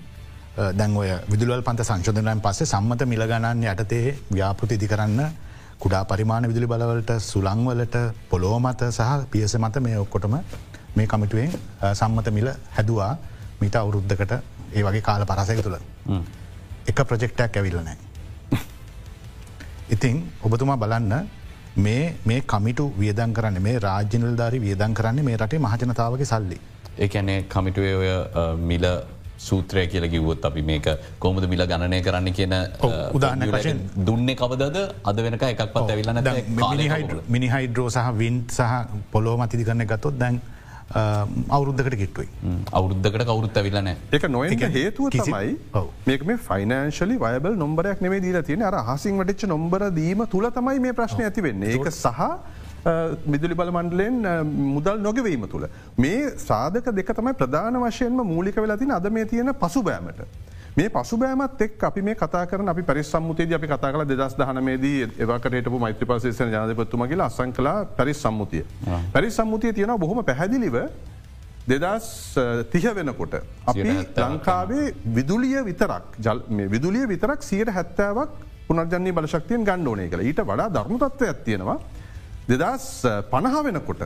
Speaker 3: දැන් ඔය විදුලල් පන්ත සංශෝධනයන් පස්සේ සම්මත මිලගණන් යටතේ ව්‍යාපෘති ඉදි කරන්න කුඩා පරිමාණ විදුලි බලවලට සුළංවලට පොලෝ මත සහ පියස මත මේ ඔක්කොටම මේ කමිටුවෙන් සම්මත මිල හැදවා. මිට අවුරුද්ධකට ඒ වගේ කාල පරසක තුළ එක ප්‍රජෙක්ටක් ඇවිල්ලනෑ ඉතිං ඔබතුමා බලන්න මේ මේ කමිටු වියදන් කරන්න මේ රාජ්‍යනල්ධාරි වියදන් කරන්නේ මේ රටේ මහජනතාවගේ සල්ලි.
Speaker 1: ඒඇනේ කමිටුවේ ඔය මිල සූත්‍රය කියල කිවොත් අපි මේක කොමද මිල ගණනය කරන්න කියන
Speaker 3: උදාහරණයක් වශයෙන්.
Speaker 1: දුන්නේ කවදද? අද වෙනක එකක් පත් ඇවිල්ලන
Speaker 3: මිනිහයිඩ්‍රෝ සහ වින්් සහ පොලෝ මතිදි කරන්න ගතොත් දැන් අවුරුද්ධකට කිට්ටුයි
Speaker 1: අවුරුද්ධකට කවුරුත් ඇවිලන
Speaker 2: එක නො හේතුව තමයි මේක මේ ෆයිනන්ශලි වයබල් නොම්බරයක් නෙේ දීල තියෙන අර හසින් වටිච්ච නොම්බර දීම තුළ තමයි මේ ප්‍රශ්නය ඇතිවෙන්නේ. ඒක සහ මිදුලි බල මණ්ඩලෙන් මුදල් නොගවීම තුළ. මේ සාධක දෙක තමයි ප්‍රධාන වශයෙන්ම මූලික වෙලතින අද මේ තියෙන පසුබෑමට. මේ පසුබෑමත් එක් අපි මේ කතා කරන අපි පරිසම්මුතියද අපි කතා කල දෙදස් දහනමේදී ඒවකටට මෛත්‍ර පසේෂන ජනපත්තුමගේ අසං කලා පැරිස් සම්මුතිය. පැරිස් සම්මුතිය තියෙන බොහොම පැහැදිලිව දෙදස් තිහ වෙනකොට. අපි ලංකාවේ විදුලිය විතරක් විදුලිය විතරක් සියට හැත්තාවක් පුනර්ජන්නේ බලශක්තියෙන් ගණ්ඩෝනය කළ ඊට වඩා ධර්මතත්ව ඇත්තියෙනවා දෙදස් පණහ වෙනකොට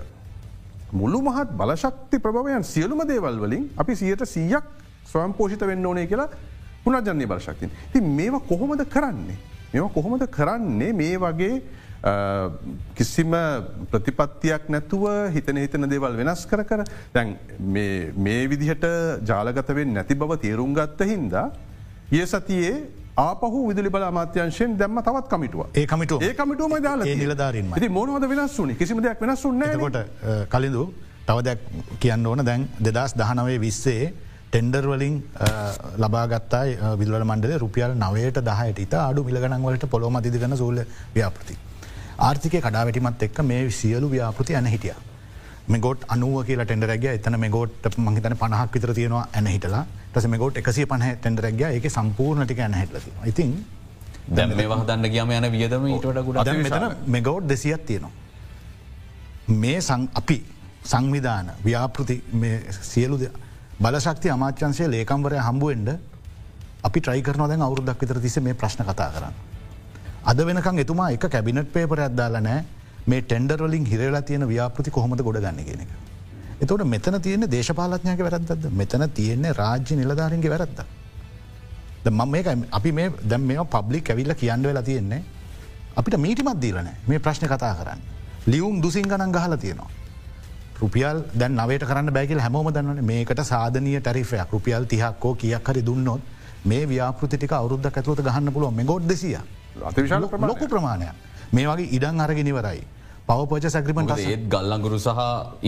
Speaker 2: මුළු මහත් බලශක්ති ප්‍රභවයන් සියලුම දේවල් වලින් අපි සියට සීයක් ස්වයම් පෝෂිත වෙන්න ඕනේ කියලා පුනර්ජන්නේ බලශක්තින්. ති මේවා කොහොමද කරන්නේ. මෙ කොහොමද කරන්නේ? මේ වගේ කිසිම ප්‍රතිපත්තියක් නැතුව හිතන හිතන දේවල් වෙනස් කර කර දැන් මේ විදිහට ජාලගතවෙන් නැති බව තේරුම් ගත්ත හින්දා ඒ සතියේ ආපහු විදුලි බල අමාත්‍යංශයෙන් දැම්ම තවත් කමිටුව
Speaker 3: ඒ කමිට
Speaker 2: ඒ කමිටුවම දාල
Speaker 3: නිලධාරීම
Speaker 2: මොනවද වෙනස්සුනි කිසිම දෙයක් වෙනස්සුන්න
Speaker 3: කොට කලින්දු තවදැක් කියන්න ඕන. දැන් දෙදස් දහනවේ විස්සේ ටෙන්ඩර් වලින් ලබාගත්තයි විල්වල මණ්ඩල රුපියල් නවයට දහයට ඉතා අඩු මිලගනන්වලට පොළොම අධිකන සූල ව්‍යාපෘති. ආර්ථිකය කඩාවැටිමත් එක්ක මේ සියලු ව්‍යාපෘති ඇන හිටිය. මෙගොට් අනුව කියලා ටෙන්ඩරැග එතන මෙගොට් මහිතන පණහක් විතර තියෙනවා ඇන හිටලා ටස මෙගොට් එකසිය පහ ටෙන්ඩරැග එක සම්පූර්ණටික ඇන හිටලති ඉතින්
Speaker 1: දැම මේ වහදන්න ගියම යන වියදම ඊටට ගුඩ
Speaker 3: මෙතන මෙගෞඩ් දෙසියක් තියෙනවා. මේ අපි සංවිධාන ව්‍යාපෘති සියලු බලශක්ති අමාත්‍යන්සේ ලේකම්වරය හම්බුවෙන්ඩ අපි ට්‍රයි කරන දැන් අවුරුදක් විතර තිස මේ ප්‍රශ්න කතා කරන්න. අද වෙනකං එතුමා එක කැබිනට් පේපර ඇත්දාල නෑ මේ ටෙන්ඩර්වලින් හිරලා තියෙන ව්‍යාපෘති කොහොමද ගොඩ ගන්න කියෙන එක. එතවට මෙතන තියෙන දේශපාලඥයක වැරද්ද මෙතන තියෙන්නේ රාජ්‍ය නිලධාරන්ගේ වැරද්ද. මම මේක අපි මේ දැම් මේ පබ්ලි ඇවිල්ල කියන්න වෙලා තියෙන්නේ අපිට මීටිමත් දීලන මේ ප්‍රශ්න කතා කරන්න. ලියවුම් දුසින් ගණන් ගහල තියෙනවා. රුපියල් දැන් නවට කරන්න බැගල් හැමෝම දන්නන මේකට සාධනය ටරිෆයක්. රුපියල් තිහක්කෝ කියක් හරි දුන්නොත් මේ ව්‍යාපෘතික අවුද්ධ ඇතුවත ගහන්න පුළුව මේ ගොඩ් දෙසිය ලොකු ප්‍රමාණයක්. මේ වගේ ඉඩන් අරගෙනවරයි. පවපච සැක්‍රිමට
Speaker 1: ඒත් ගල්ලංගුරු සහ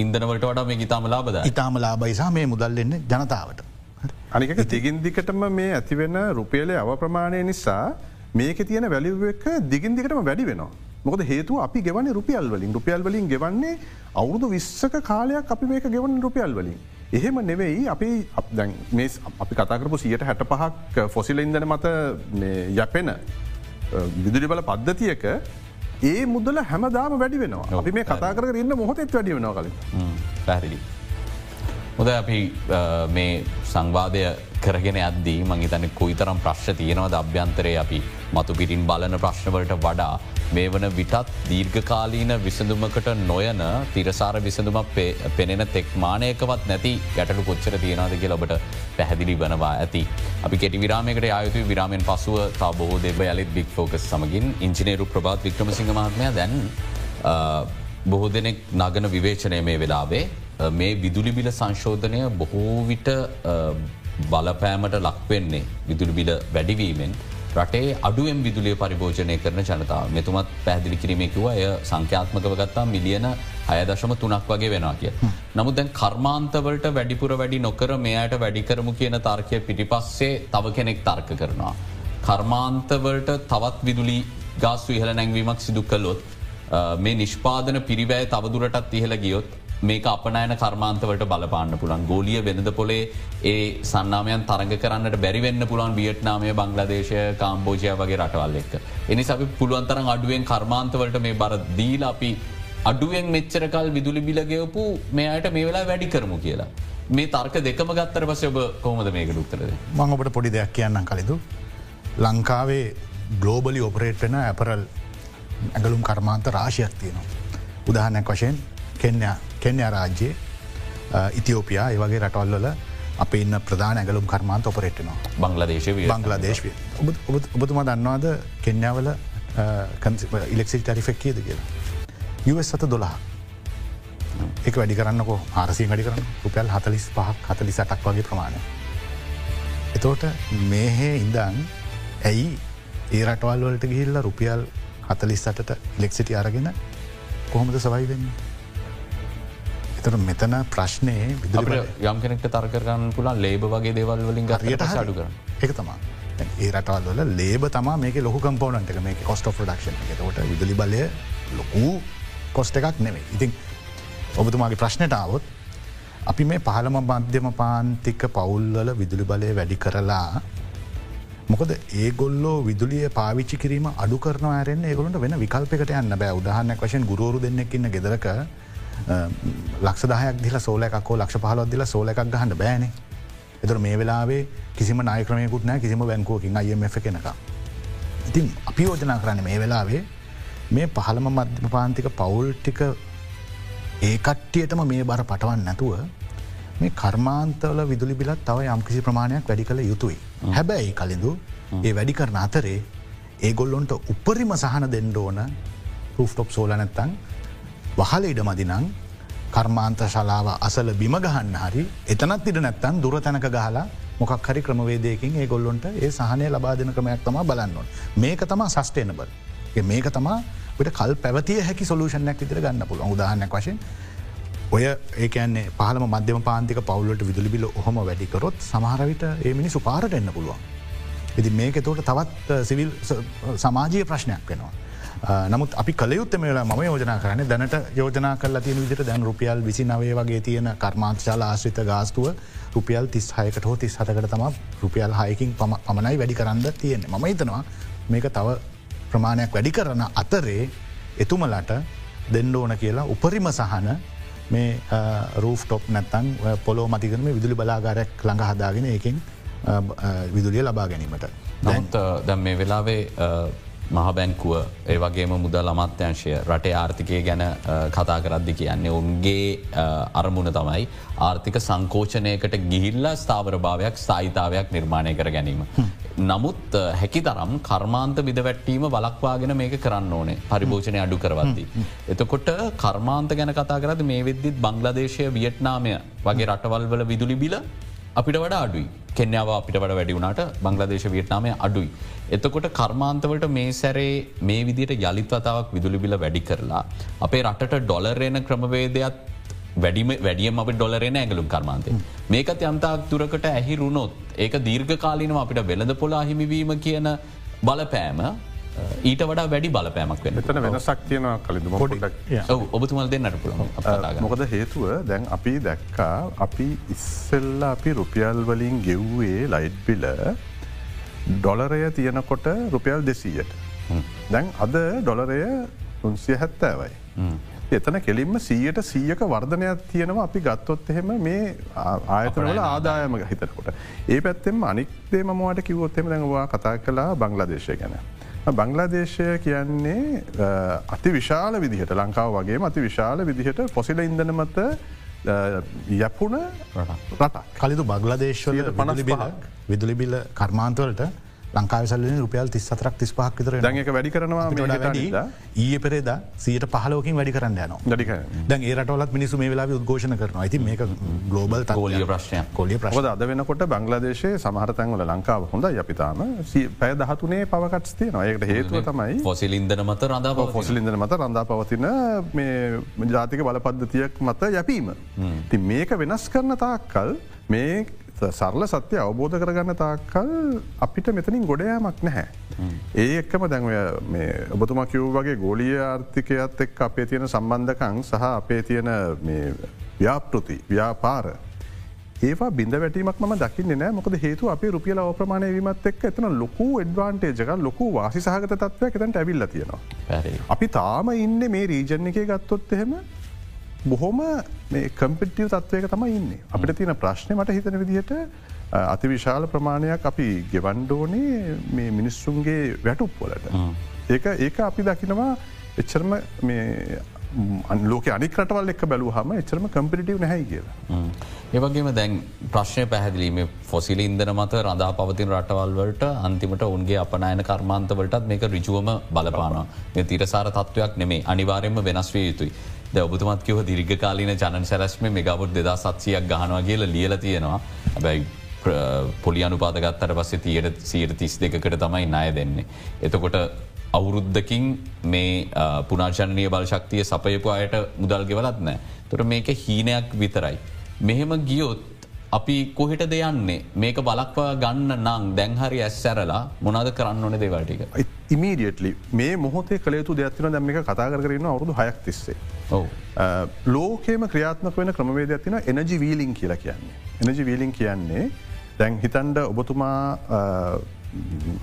Speaker 1: ඉන්දනවට වඩා මේ ඉතාම ලාබද
Speaker 3: ඉතාම ලාබයිසා මේ මුදල්ලෙන්න ජනතාවට.
Speaker 2: අනික දිගින් දිකටම මේ ඇතිවෙන රුපියලේ අව ප්‍රමාණය නිසා මේක තියෙන වැලිුව එක දිගින් දිකටම වැඩි වෙනවා. මොකද හේතු අපි ගෙවන රුපියල් වලින්. රුපියල් වලින් ගෙවන්නේ අවුරුදු විශ්සක කාලයක් අපි මේක ගෙවන රුපියල් වලින්. එහෙම නෙවෙයි අපි මේ අපි කතාකරපු සියට හැට පහක් ෆොසිල ඉදන මත යැපෙන විදුලි බල පද්ධතියක ඒ මුදල හැමදාම වැඩි වෙනවා. අපි මේ කතා කර ඉන්න මොහොතෙත් වැඩි වෙනවා කලින්.
Speaker 1: පැහදිලි. හොද අපි මේ සංවාදය කරගෙන අද්දී මංහිතන කොයිතරම් ප්‍රශ්න තියෙනවද? අභ්‍යන්තරය අපි මතු පිටින් බලන ප්‍රශ්නවලට වඩා මේ වන විටත් දීර්ඝකාලීන විසඳුමකට නොයන තිරසාර විසඳුමක් පෙනෙන තෙක්මානයකවත් නැති ගැටලු කොච්චර තියෙනද කිය ඔබට පැහැදිලි වනවා ඇති. අපි කෙටි විරාමයකට ආයුතු විරාමෙන් පසුව තා බොහෝ දෙබ යලිත් බික් ෆෝකස් සමගින් ඉංජිනේරු ප්‍රභාත් වික්‍රමසිංහ මහත්මය දැන් බොහෝ දෙනෙක් නගන විවේචනය මේ වෙලාවේ. මේ විදුලිබිල සංශෝධනය බොහෝ විට බලපෑමට ලක්වෙන්නේ විදුලිබිල වැඩිවීමෙන්. රටේ අඩුවෙන් විදුලිය පරිභෝජනය කරන ජනතාව මෙතුමත් පැදිලි කිරීමකිව එය සංඛ්‍යාත්මකව ගත්තා මිලියන අයදශම තුනක් වගේ වෙනවා කිය. නමුත් දැන් කර්මාන්තවලට වැඩිපුර වැඩි නොකර මෙයට වැඩිකරමු කියන තර්කය පිටිපස්සේ තව කෙනෙක් තර්ක කරනවා. කර්මාන්තවලට තවත් විදුලි ගාස්ු ඉහල නැංවීමක් සිදු කළොත් මේ නිෂ්පාදන පිරිවෑ තවදුරටත් ඉහළ ගියොත් මේක අපනෑන කර්මාන්තවට බලපාන්න පුළන් ගෝලිය වෙනද පොලේ ඒ සන්නාමයන් තරග කරන්නට බැරිවෙන්න පුළන් වියට්නාමය බංලදේශය කාම්බෝජය වගේ රටවල් එක්ක. එනි අපි පුළුවන්තරන් අඩුවෙන් කර්මාන්තවලට මේ බර දීල අපි අඩුවෙන් මෙච්චරකල් විදුලි බිලගයපු මෙයට මේ වෙලා වැඩි කරමු කියලා. මේ තර්ක දෙකම ගත්තර පස ඔබ කොහොමද මේක ුත්තරද.
Speaker 3: මං ඔබට පොඩි දෙයක් කියන්න කලෙදු. ලංකාවේ ගලෝබලි ඔපරේට්න ඇපරල් ඇගලුම් කර්මාන්ත රාශයක් තියෙනවා. උදාහනයක් වශයෙන් කෙන්යා රාජ්‍යයේ ඉතිෝපියා ඒවගේ රටවල්වල අප ඉන්න ප්‍රධාන ඇගලුම් කර්මාන්ත ඔපරේටනවා
Speaker 1: බංලදේශ
Speaker 3: බංගලාදේශය ඔබතුමා දන්නවාද කෙන්යාවල ඉලෙක්සිල් ටරිෆෙක් කියද කියලා. සත දොලා එක වැඩි කරන්නකෝ ආරසී වැඩි කරන්න රුපියල් හතලිස් පහක් හතලි සටක් වගේ ප්‍රමාණය. එතෝට මේහේ ඉඳන් ඇයි ඒ රටවල් වලට ගිහිල්ල රුපියල් හතලිස්සටට ලෙක්සිටි අරගෙන කොහොමද සවයි වෙන්න. එතට මෙතන ප්‍රශ්නය
Speaker 1: යම් කෙනෙක්ට තර්කරන්න පුළන් ලේබ වගේ දේවල් වලින් ගරියට අඩු කර
Speaker 3: එක තමා ඒ රටවල් වල ලේබ තමා මේක ලොහු කම්පෝනට මේක කොස්ට ඩක්ෂන් එතකොට විදුලි බලය ලොකූ කොස්ට එකක් නෙවෙයි ඉතින් ඔබතුමාගේ ප්‍රශ්නටාවත් අපි මේ පහළම මධ්‍යම පාන්තික පවුල්වල විදුලි බලය වැඩි කරලා මොකද ඒගොල්ලෝ විදුලිය පාවිච්චි කිරීම අඩු කරන ඇරෙන් ඒගොලට වෙන විකල්පකට යන්න බෑ. උදාහන්නක් වශයෙන් ගුරුවරු දෙන්නෙක්න්න ගෙදරක ලක්ෂ දහයක් දිල සෝලකෝ ලක්ෂ පහලොත් දිල සෝල එකක් ගහන්න බෑන එතුර මේ වෙලාවේ කිසිම නායක්‍රමයකුත් නෑ කිසිම බැංකෝකින් අයමF කෙනක. ඉතින් අපි යෝජනා කරන්න මේ වෙලාවේ මේ පහළම මධ්‍යම පාන්තික පවුල්ටික ඒ කට්ටියටම මේ බර පටවන් නැතුව මේ කර්මාන්තවල විදුලි බිලත් තව යම්කිසි ප්‍රමාණයක් වැඩි කළ යුතුයි. හැබැයි කලින්දු ඒ වැඩි කරන අතරේ ඒගොල්ලොන්ට උපරිම සහන දෙන්න ඕන රූෆ්ටොප් සෝල නැත්තං වහල ඉඩ මදිනං කර්මාන්ත ශලාව අසල බිම ගහන්න හරි එතනත් ඉට නැත්තන් දුර තැනක ගහලා මොකක් හරි ක්‍රමවේදයකින් ඒ ගොල්ලොන්ට ඒ සහනය ලබා දෙන ක්‍රමයක් තම බලන්නවන් මේක තමා සස්ටේනබල් මේක තමා ට කල් පැවතිය හැකි සොලූෂණයක් විතර ගන්න පුළ උදාහන්නක් වශයෙන් ඔය ඒකන්නේ පහල මධ්‍යම පාන්තික පවුලට විදුලිබිල හොම වැඩිකරොත් සමහරවිට ඒ මිනි සුපාරට එන්න පුළුවන්. ඉති මේක තෝට තවත් uh, සිවිල් uh, සමාජය ප්‍රශ්නයක් වෙනවා. නමුත් අපි කලයුත්ත මේලා ම යෝජනා කරන දැනට යෝජනා කල තිය විදිට දැන් රුපියල් විසි නවේ වගේ තියෙන කර්මාංශාල ආශ්‍රිත ගාස්තුව රුපියල් තිස් හයකට හෝ තිස් හතකට තම රුපියල් හයකින් පමණයි වැඩි කරන්න තියෙන ම හිතනවා මේක තව ප්‍රමාණයක් වැඩි කරන අතරේ එතුමලට දෙන්න ඕන කියලා උපරිම සහන මේ රූෆ් ටොප් නැත්තන් පොලෝ මතිකරම විදුලි බලාගාරයක් ළඟ හදාගෙන ඒකින් විදුලිය ලබා ගැනීමට.
Speaker 1: නමුත් දැම් මේ වෙලාවේ මහබැංකුව ඒ වගේම මුදල් අමාත්‍යංශය රටේ ආර්ථිකය ගැන කතා කරද්දි කියන්නේ ඔන්ගේ අරමුණ තමයි ආර්ථික සංකෝචනයකට ගිහිල්ල ස්ථාවර භාවයක් ස්ථායිතාවයක් නිර්මාණය කර ගැනීම. නමුත් හැකි තරම් කර්මාන්ත විදවැට්ටීම වලක්වාගෙන මේක කරන්න ඕනේ පරිභෝෂණය අඩු කරවද්දි. එතකොට කර්මාන්ත ගැන කතා කරද මේ වෙද්දිත් බංගලදේශය වියට්නාමය වගේ රටවල් වල විදුලි බිල අපිට වඩ අඩුයි කෙන්යාව අපිට වඩ වැඩි වුණට බංගලදේශ වියට්නාමය අඩුයි. එතකොට කර්මාන්තවලට මේ සැරේ මේ විදිට යළිත්වතාවක් විදුලිබිල වැඩි කරලා. අපේ රටට ඩොලරේන ක්‍රමවේදයක් වැඩිම වැඩියම අප ඩොලරෙන ඇගලුම් කර්මාන්තය. මේකත් යම්තාක් තුරකට ඇහි රුණොත් ඒක දීර්ඝ කාලිනව අපිට වෙළඳ පොලා හිමිවීම කියන බලපෑම ඊට වඩා වැඩි බලපෑමක් වෙන
Speaker 2: එතන වෙනසක් තියෙන කලින්ම පොඩක්
Speaker 1: ඔබතුමල් දෙන්නට පුළ
Speaker 2: මොකද හේතුව දැන් අපි දැක්කා අපි ඉස්සෙල්ල අපි රුපියල් වලින් ගෙව්වේ ලයිට් බිල ඩොලරය තියෙනකොට රුපියල් දෙසීයට. දැන් අද ඩොලරය උන්සිය හැත්තෑවයි. එතන කෙලින්ම සීයට සීයක වර්ධනයක් තියෙනවා අපි ගත්තොත් එහෙම මේ ආයතනවල ආදායම හිතකොට. ඒ පැත්තෙම අනික්දේ මමට කිවොත්තෙම දැඟවා කතා කලා බංගලදේශය ගැන. බංගලාදේශය කියන්නේ අති විශාල විදිහට ලංකාව වගේ අති විශාල විදිහට පොසිල ඉන්දනමත යපුන රට
Speaker 3: කලිතු බංගලදේශවලට පනස් විදුලි බිල්ල කර්මාන්තවලට ලංකාවසල්ලන රුපියල් තිස් සතරක් තිස් පහක් විතර
Speaker 2: දක වැඩි කරනවා
Speaker 3: ඊය පෙරේද සීට පහලෝකින් වැඩි කරන්න යන
Speaker 2: ඩික
Speaker 3: දැන් ඒරටවලත් මිනිසු මේ වෙලා උද්ඝෝෂණ කරන ඇති මේ ගලෝබල්
Speaker 1: තෝලිය ප්‍රශ්නය
Speaker 3: කොලිය ප්‍රශ
Speaker 2: අද වෙනකොට බංගලදේශයේ සමහරතැන්වල ලංකාව හොඳ යපිතාම පැය දහතුනේ පවකටස් තියනවා. ඒකට හේතුව තමයි
Speaker 1: ෆොසිලින්දන මත රඳා
Speaker 2: ෆොසිලින්දන මත රඳා පවතින මේ ජාතික බලපද්ධතියක් මත යැපීම. ති මේක වෙනස් කරන තාක්කල් මේ සරල සත්‍ය අවබෝධ කරගන්න තාක්කල් අපිට මෙතනින් ගොඩයමක් නැහැ. ඒ එක්කම දැන්වය ඔබතුම කිව් වගේ ගෝලිය ආර්ථිකයත් එක් අපේ තියෙන සම්බන්ධකං සහ අපේ තියෙන ව්‍යාපෘති ව්‍යාපාර. ඒවා බිඳ වැටීමක් ම දකින්න නෑ මොකද හේතු අප රුපියල ඕප්‍රමාණය වීමත් එක් එතන ලොකු එඩ්වාන්ටේජක ලොකු වාසි සහගත තත්වයක් එතැන්ට ඇවිල්ල තියෙනවා. අපි තාම ඉන්න මේ රීජන් එක ගත්තොත් එහෙම බොහොම කම්පිටියව තත්වයක තම ඉන්න. අපිට තියෙන ප්‍රශ්නය මට හිතන විදිහට අති විශාල ප්‍රමාණයක් අපි ගෙවන්්ඩෝනේ මේ මිනිස්සුන්ගේ වැටුප්වලට. ඒක ඒක අපි දකිනවා එච්චරම ලෝක අනිකටවල් එක් බැලූ හම එච්චරම කම්පිටිව් නැහැයි කියලා.
Speaker 1: ඒවගේම දැන් ප්‍රශ්නය පැහැදිලීම ෆොසිල ඉන්දන මත රඳා පවතින රටවල්වලට අන්තිමට උන්ගේ අපනයන කර්මාන්තවලටත් මේක රිජුවම බලපාන තිරසාර තත්ත්වයක් නෙමේ අනිවාරයෙන්ම වෙනස් වේ යුතුයි. ඔබතුමත් කිව දිරිග කාලීන ජන සැරස්ම මෙගවුත් දෙදා සත්සියක් ගහනවා කියල ලියල තියෙනවා හැබැයි පොලි අනුපාදගත්තර පස්සේ තියට සීර තිස් දෙකට තමයි ණය දෙන්නේ. එතකොට අවුරුද්ධකින් මේ පුනාචනය බලශක්තිය සපයපු අයට මුදල් ගෙවලත් නෑ. තොට මේක හීනයක් විතරයි. මෙහෙම ගියොත් අපි කොහෙට දෙයන්නේ මේක බලක්වා ගන්න නං දැන්හරි ඇස්සැරලා මොනද කරන්න ඕන දෙවටික.
Speaker 2: ඉමීඩියටලි මේ මොහොතේ කළේතු දෙයක්තින දැම එක කතා කරන්න අවුදු හයක් තිස්සේ. ලෝකේම ක්‍රියාත්මක වෙන ක්‍රමවේද ඇතින එනජි වීලින් කියලා කියන්නේ. එනජි වීලින් කියන්නේ දැන් හිතන්ඩ ඔබතුමා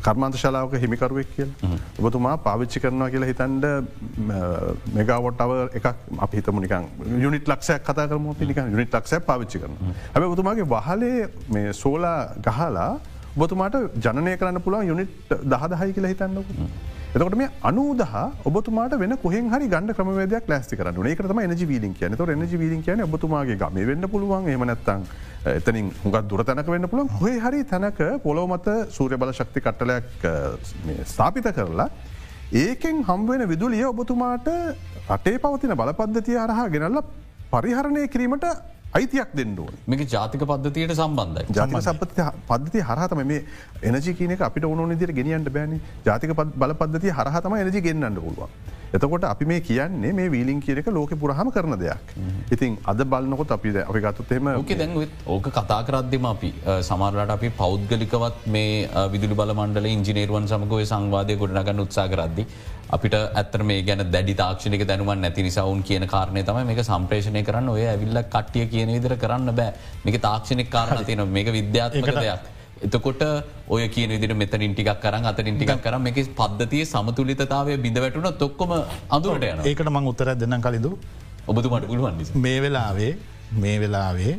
Speaker 2: කර්මාන්ත ශලාවක හිමිකරුවෙක් කියල්. ඔබතුමා පාවිච්චි කරනවා කියලා හිතන්ඩ මෙගවොට්ටව එක අප හිතමුනිකන් යුනිට ලක්ෂයක් කතා කරම පිනික යුනිට ලක්ෂය පාවිච්චි කරන හැබ ඔතුමාගේ වහලේ මේ සෝලා ගහලා ඔබතුමාට ජනය කරන්න පුළුවන් යුනිට් දහදහයි කියලා හිතන්නකු. එතකොට මේ අනුදහ ඔබතුමාට වෙන කොහෙන් හරි ගන්න ක්‍රමවේදයක් ලෑස්ති කරන්න ඒකතම එනජ වීලින් කියන තොර එනජ වීලින් කියන ඔබතුමාගේ ගම වෙන්න පුළුවන්. එමනැත්තන් එතනින් හුඟත් දුර තැනක වෙන්න පුළුවන්. හොය හරි තැනක පොලොව මත සූරය බල ශක්ති කට්ටලයක් ස්ථාපිත කරලා ඒකෙන් හම්වෙන විදුලිය ඔබතුමාට රටේ පවතින බලපද්ධතිය හරහා ගෙනල්ල පරිහරණය කිරීමට අයිතියක් දෙන්නඩුවන්
Speaker 1: මේක ජාතික පද්ධතියට සම්බන්ධයි
Speaker 2: ජාතික සපති පද්ධති හරහතම මේ එනජි කියනක අපිට ඕන නිදිර ගෙනියන්ට බෑන ජාතික බල පද්ධති හරහතම එනජි ගෙන්න්නට පුළුවන්. එතකොට අපි මේ කියන්නේ මේ වීලින් කියනක ලෝක පුරහම කරන දෙයක්. ඉතින් අද බලන්නකොත් අපි අපි ගත්තුත්තෙම
Speaker 1: ඕක දැන් ඕක කතා කරද්දිම අපි සමරලට අපි පෞද්ගලිකවත් මේ විදුලි බල මණ්ඩල ඉංජිනේරුවන් සමගය සංවාදය ගොඩනගන්න උත්සා කරද්දි. අපිට ඇත්තර මේ ගැන දැඩි තාක්ෂණක දැනුවන් නැති නිසාවුන් කියන කාරණය තම මේක සම්ප්‍රේෂණය කරන්න ඔය ඇවිල්ල කට්ටිය කියන විදිර කරන්න බෑ. මේක තාක්ෂණික කාරණ තියෙන මේක විද්‍යාත්මක දෙයක්. එතකොට ඔය කියන විදිට මෙතනින් ටිකක් කරන්න අතරින් ටිකක් කරම් එක පද්ධතිය සමතුලිතතාවය බිඳ වැටුන තොක්කොම අඳුරට යන
Speaker 3: ඒකට මං උත්තර දෙන්න කලින්දු.
Speaker 1: ඔබතුමට පුළුවන්
Speaker 3: මේ වෙලාවේ මේ වෙලාවේ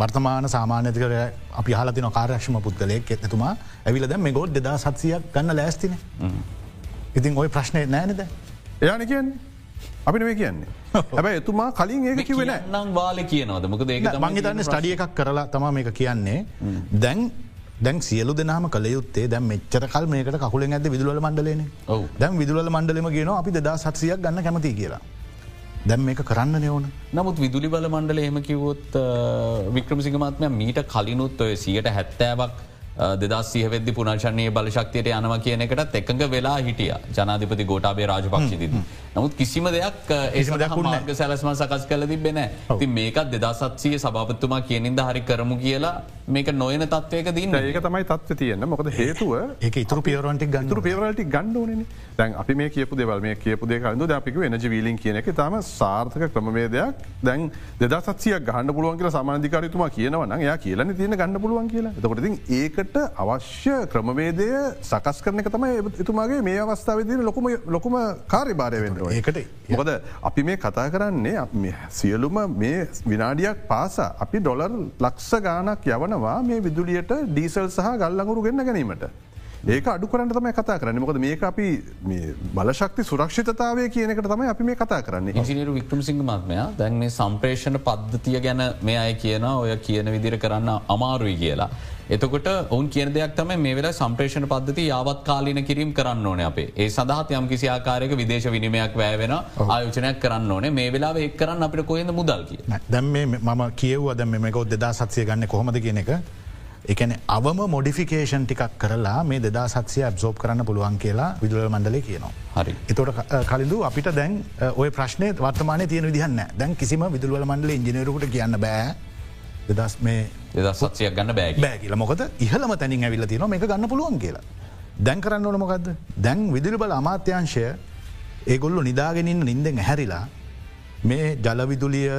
Speaker 3: වර්තමාන සාමාන්‍යතිකර අපි හලතින කාර්යක්ෂම පුද්ගලයෙක් එතුමා ඇවිල දැ මේ ගොඩ් දෙදා සත්සියක් ගන්න ලෑස්තින ඉතින් ඔය ප්‍රශ්නය නෑනද
Speaker 2: එයාන කියන්නේ? අපි නේ කියන්නේ. හැබැ එතුමා කලින් ඒක කිවෙන
Speaker 1: නම් වාල කියනවද? මොක ඒක
Speaker 3: මංහිතන්න ස්ටඩිය එකක් කරලා තම මේක කියන්නේ. දැන් දැන් සියලු දෙනාම කළයුත්තේ දැම් මෙච්චර කල් මේකට කකුලෙන් ඇද විදුල මණ්ඩලන දැම් විදුල මණ්ඩලම ගෙන අපි දෙදා සත්සියක් ගන්න කැමති කියලා. දැම් මේක කරන්න නයවන
Speaker 1: නමුත් විදුලි බල මණ්ඩල එහෙම කිවොත් වික්‍රමසිගමාත්මය මීට කලිනුත් ඔය සියට හැත්තෑවක් දෙදස් සිහවෙද්දි පුනර්ශණය බලශක්තියට යනවා කියන එකටත් එකඟ වෙලා හිටිය. ජනාධිපති ගෝටාබේ රාජපක්ෂිදිද. නමුත් කිසිම දෙයක් ඒසමදකුන්ගේ සැලස්ම සකස් කල තිබෙන ති මේකත් දෙදසත්සිය සභාපත්තුමා කියනින්ද හරි කරමු කියලා මේක නොයන තත්වයක දන්න
Speaker 2: ඒක තමයි තත්ව තියන්න. මොකද හේතුව
Speaker 3: ඒ ඉතුරු පියවරන්ටි ගන්තුර
Speaker 2: පියවරලටි ගණ්ඩෝන දැන් අපි මේ කියපු දෙවල් මේ කියපු දෙකරඳු අපික එනජ වීලින් කියන එක තම සාර්ථක ක්‍රමවේදයක්. දැන් දෙදසත්සිය ගන්න පුළුවන් කියලා සමාධිකාරතුමා කියනවන යා කියලන තියෙන ගන්න පුළුවන් කියලා. තකොටින් ඒකට අවශ්‍ය ක්‍රමවේදය සකස් කරන එක තමයි එතුමාගේ මේ අවස්ථාවදන ලොකුම ලොකුම කාර්යභාරය වෙන්න ඒකට මොකද අපි මේ කතා කරන්නේ සියලුම මේ විනාඩියක් පාස අපි ඩොලර් ලක්ෂ ගානක් යවනවා මේ විදුලියට ඩීසල් සහ ගල්ලඟුරු ගන්න ගැනීමට. ඒක අඩු කරන්න තමයි කතා කරන්න. මොකද මේක අපි බලශක්ති සුරක්ෂිතතාවය කියනකට තමයි අපි මේ කතා කරන්න.
Speaker 1: ඉජිනරු වික්‍රම සිංහමත්මය දැන් මේ සම්ප්‍රේෂණ පද්ධතිය ගැන මේ අය කියන ඔය කියන විදිර කරන්න අමාරුයි කියලා. එතකොට ඔවන් කියන දෙයක් තම මේ වෙලා සම්ප්‍රේෂණ පද්ධති යාවත් කාලීන කිරීම කරන්න ඕන අපේ. ඒ සඳහත් යම් කිසි ආකාරයක විදේශ විනිමයක් වැෑවෙන ආයෝචනයක් කරන්න ඕනේ. මේ වෙලා එක් කරන්න අපිට කොහෙද මුදල් කිය
Speaker 3: දැම් මම කියව්ව දැම මේකො දෙදා සත්සය ගන්න කොහොමද කියන එක එකන අවම මොඩිෆිකේෂන් ටිකක් කරලා මේ දෙදා සත්සය ඇබ්සෝප් කරන්න පුළුවන් කියලා විදුල මණ්ඩලේ කියනවා.
Speaker 1: හරි.
Speaker 3: එතොට කලින්දු අපිට දැන් ඔය ප්‍රශ්නය වර්තමාන තියෙන විදිහන්න දැන් කිසිම විදුල මණ්ඩල ඉජිනයරකට කියන්න බෑ. දෙදස් මේ
Speaker 1: දෙදස්සත්සයක් ගන්න බෑ
Speaker 3: බෑ කියලා. මොකද ඉහලම තැනින් ඇවිල්ල තින මේ ගන්න පුළුවන් කියලා. දැන් කරන්න ඕන මොකක්ද දැන් විදිරි බල අමාත්‍යංශය ඒගොල්ලු නිදාගෙනන්න නින්දෙන් හැරිලා මේ ජලවිදුලිය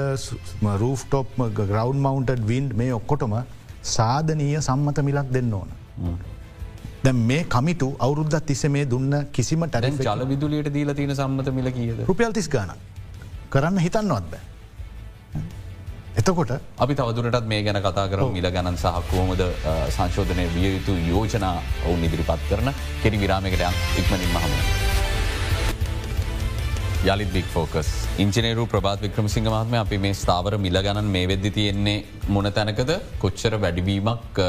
Speaker 3: රූෆ්ටොප් ග්‍රවන්් මවන්ටඩ් වින්ඩ් මේ ඔක්කොටම සාධනීය සම්මත මිලක් දෙන්න ඕන. දැ මේ කමිටු අවුරුද්ධත් තිස්ස මේ දුන්න කිසිම ටැරන්
Speaker 1: ජල විදුලියට දීල තියෙන සම්මත මිල කියද
Speaker 3: රුපියල් තිස් ගාන කරන්න හිතන්නවත් බෑ. එතකොට
Speaker 1: අපි තවදුරටත් මේ ගැන කතා කර මිල ගණන් සහ කෝමද සංශෝධනය විය යුතු යෝජනා ඔවුන් ඉදිරිපත් කරන කෙරි විරාමකට ඉක්මනින් මහම. යළි බික් ෆෝකස් ඉංජනේරු ප්‍රාත් වික්‍රම සිංහ මහත්ම අපි මේ ස්ථාවර මිල ගණන් මේ වෙද්දි තියෙන්නේ මොන තැනකද? කොච්චර වැඩිවීමක්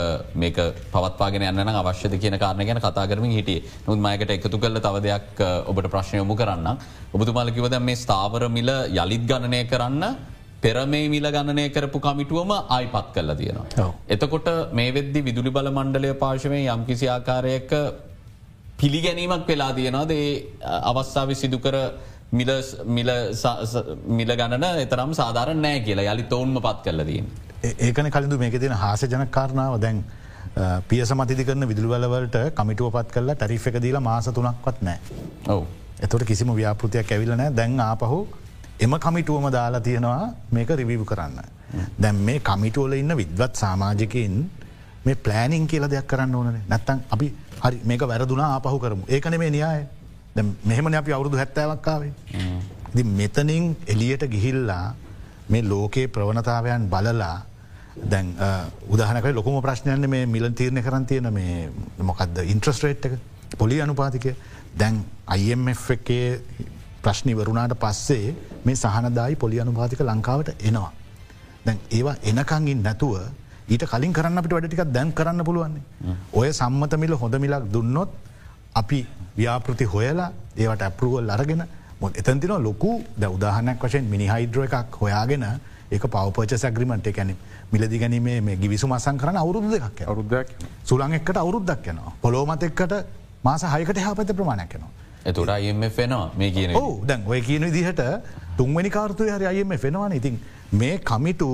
Speaker 1: මේක පවත්වාගෙන යන්න අවශ්‍යද කියන කාරණ ගැන කතා කරමින් හිටිය. නොත් මයකට එකතු කල තව දෙයක් ඔබට ප්‍රශ්නයොමු කරන්න ඔබතුමාලකිවද මේ ස්ථාවර මිල යළිත් ගණනය කරන්න පෙරමේ මිල ගණනය කරපු කමිටුවම ආයිපත් කල්ල තියෙනවා. එතකොට මේ වෙද්දි විදුලි බල මණ්ඩලය පාශවය යම්කිසි ආකාරයක පිළිගැනීමක් වෙලා තියෙනවාද? ඒ අවස්ථාව සිදුකර මිල ගණන එතරම් සාධාරණ නෑ කියලා යළි තෝන්ම පත් කල්ලදීන්.
Speaker 3: ඒ- ඒකන කලින්දු මේක තියෙන හාස ජනකාරණාව දැන් අ, පියස මතිදි කරන විදුලිවලවලට කමිටුව පත් කරලා ටරිෆ් එක දීලා මාස තුනක්වත් නෑ.
Speaker 1: ඔව.
Speaker 3: එතොට කිසිම ව්‍යාපෘතියක් ඇවිලනෑ දැන් ආපහු එම කමිටුවම දාලා තියෙනවා මේක රිවිව් කරන්න. දැන් මේ කමිටුවල ඉන්න විද්වත් සාමාජිකයින් මේ ප්ලෑනිං කියල දෙයක් කරන්න ඕනේ නැත්තන් අපි හරි මේක වැරදුනා ආපහු කරමු ඒකන මේ නියාය මෙහෙමන අපි අවුරුදු හැත්තෑවක්කාවේ. මෙතනින් එලියට ගිහිල්ලා මේ ලෝකයේ ප්‍රවණතාවයන් බලලා දැන් උදාහනක ලොකම ප්‍රශ්නයන්න මේ මිල තීරණය කරන් තියෙන මේ මොකක්ද ඉන්ට්‍රස්ට්‍රේට් එක පොලි අනුපාතිකය දැන් IMF එකේ ප්‍රශ්නි වරුණාට පස්සේ මේ සහනදායි පොලි අනුපාතික ලංකාවට එනවා. දැන් ඒවා එනකංගින් නැතුව ඊට කලින් කරන්න අපිට වැඩටිකක් දැන් කරන්න පුළුවන්නේ. ඔය සම්මතමිල හොඳමිලක් දුන්නොත් අපි ව්‍යාපෘති හොයලා ඒවට ඇපරුවල් අරගෙන මො එතන්තින ලොකු ද උදාහනයක් වශයෙන් මිනි හයිඩ්‍ර එකක් හොයාගෙන ඒක පවපච සැග්‍රිමට එකැන මිලදි ගැනීමේ මේ ගිවිසු මසන් කරන අවුරුදු දෙකක්
Speaker 2: අවරුද්ධයක්
Speaker 3: සුළන් එක්කට අවුරුද්දක් යනවා පොලෝමත එක්කට මාස හයකට හපත ප්‍රමාණයක් යනවා.
Speaker 1: එතුට අයම වෙනවා මේ කියන
Speaker 3: ඕ දැන් ඔය කියන විදිහට තුන්වැනි කාර්තුය හරි අයම වෙනවාන ඉතින් මේ කමිටු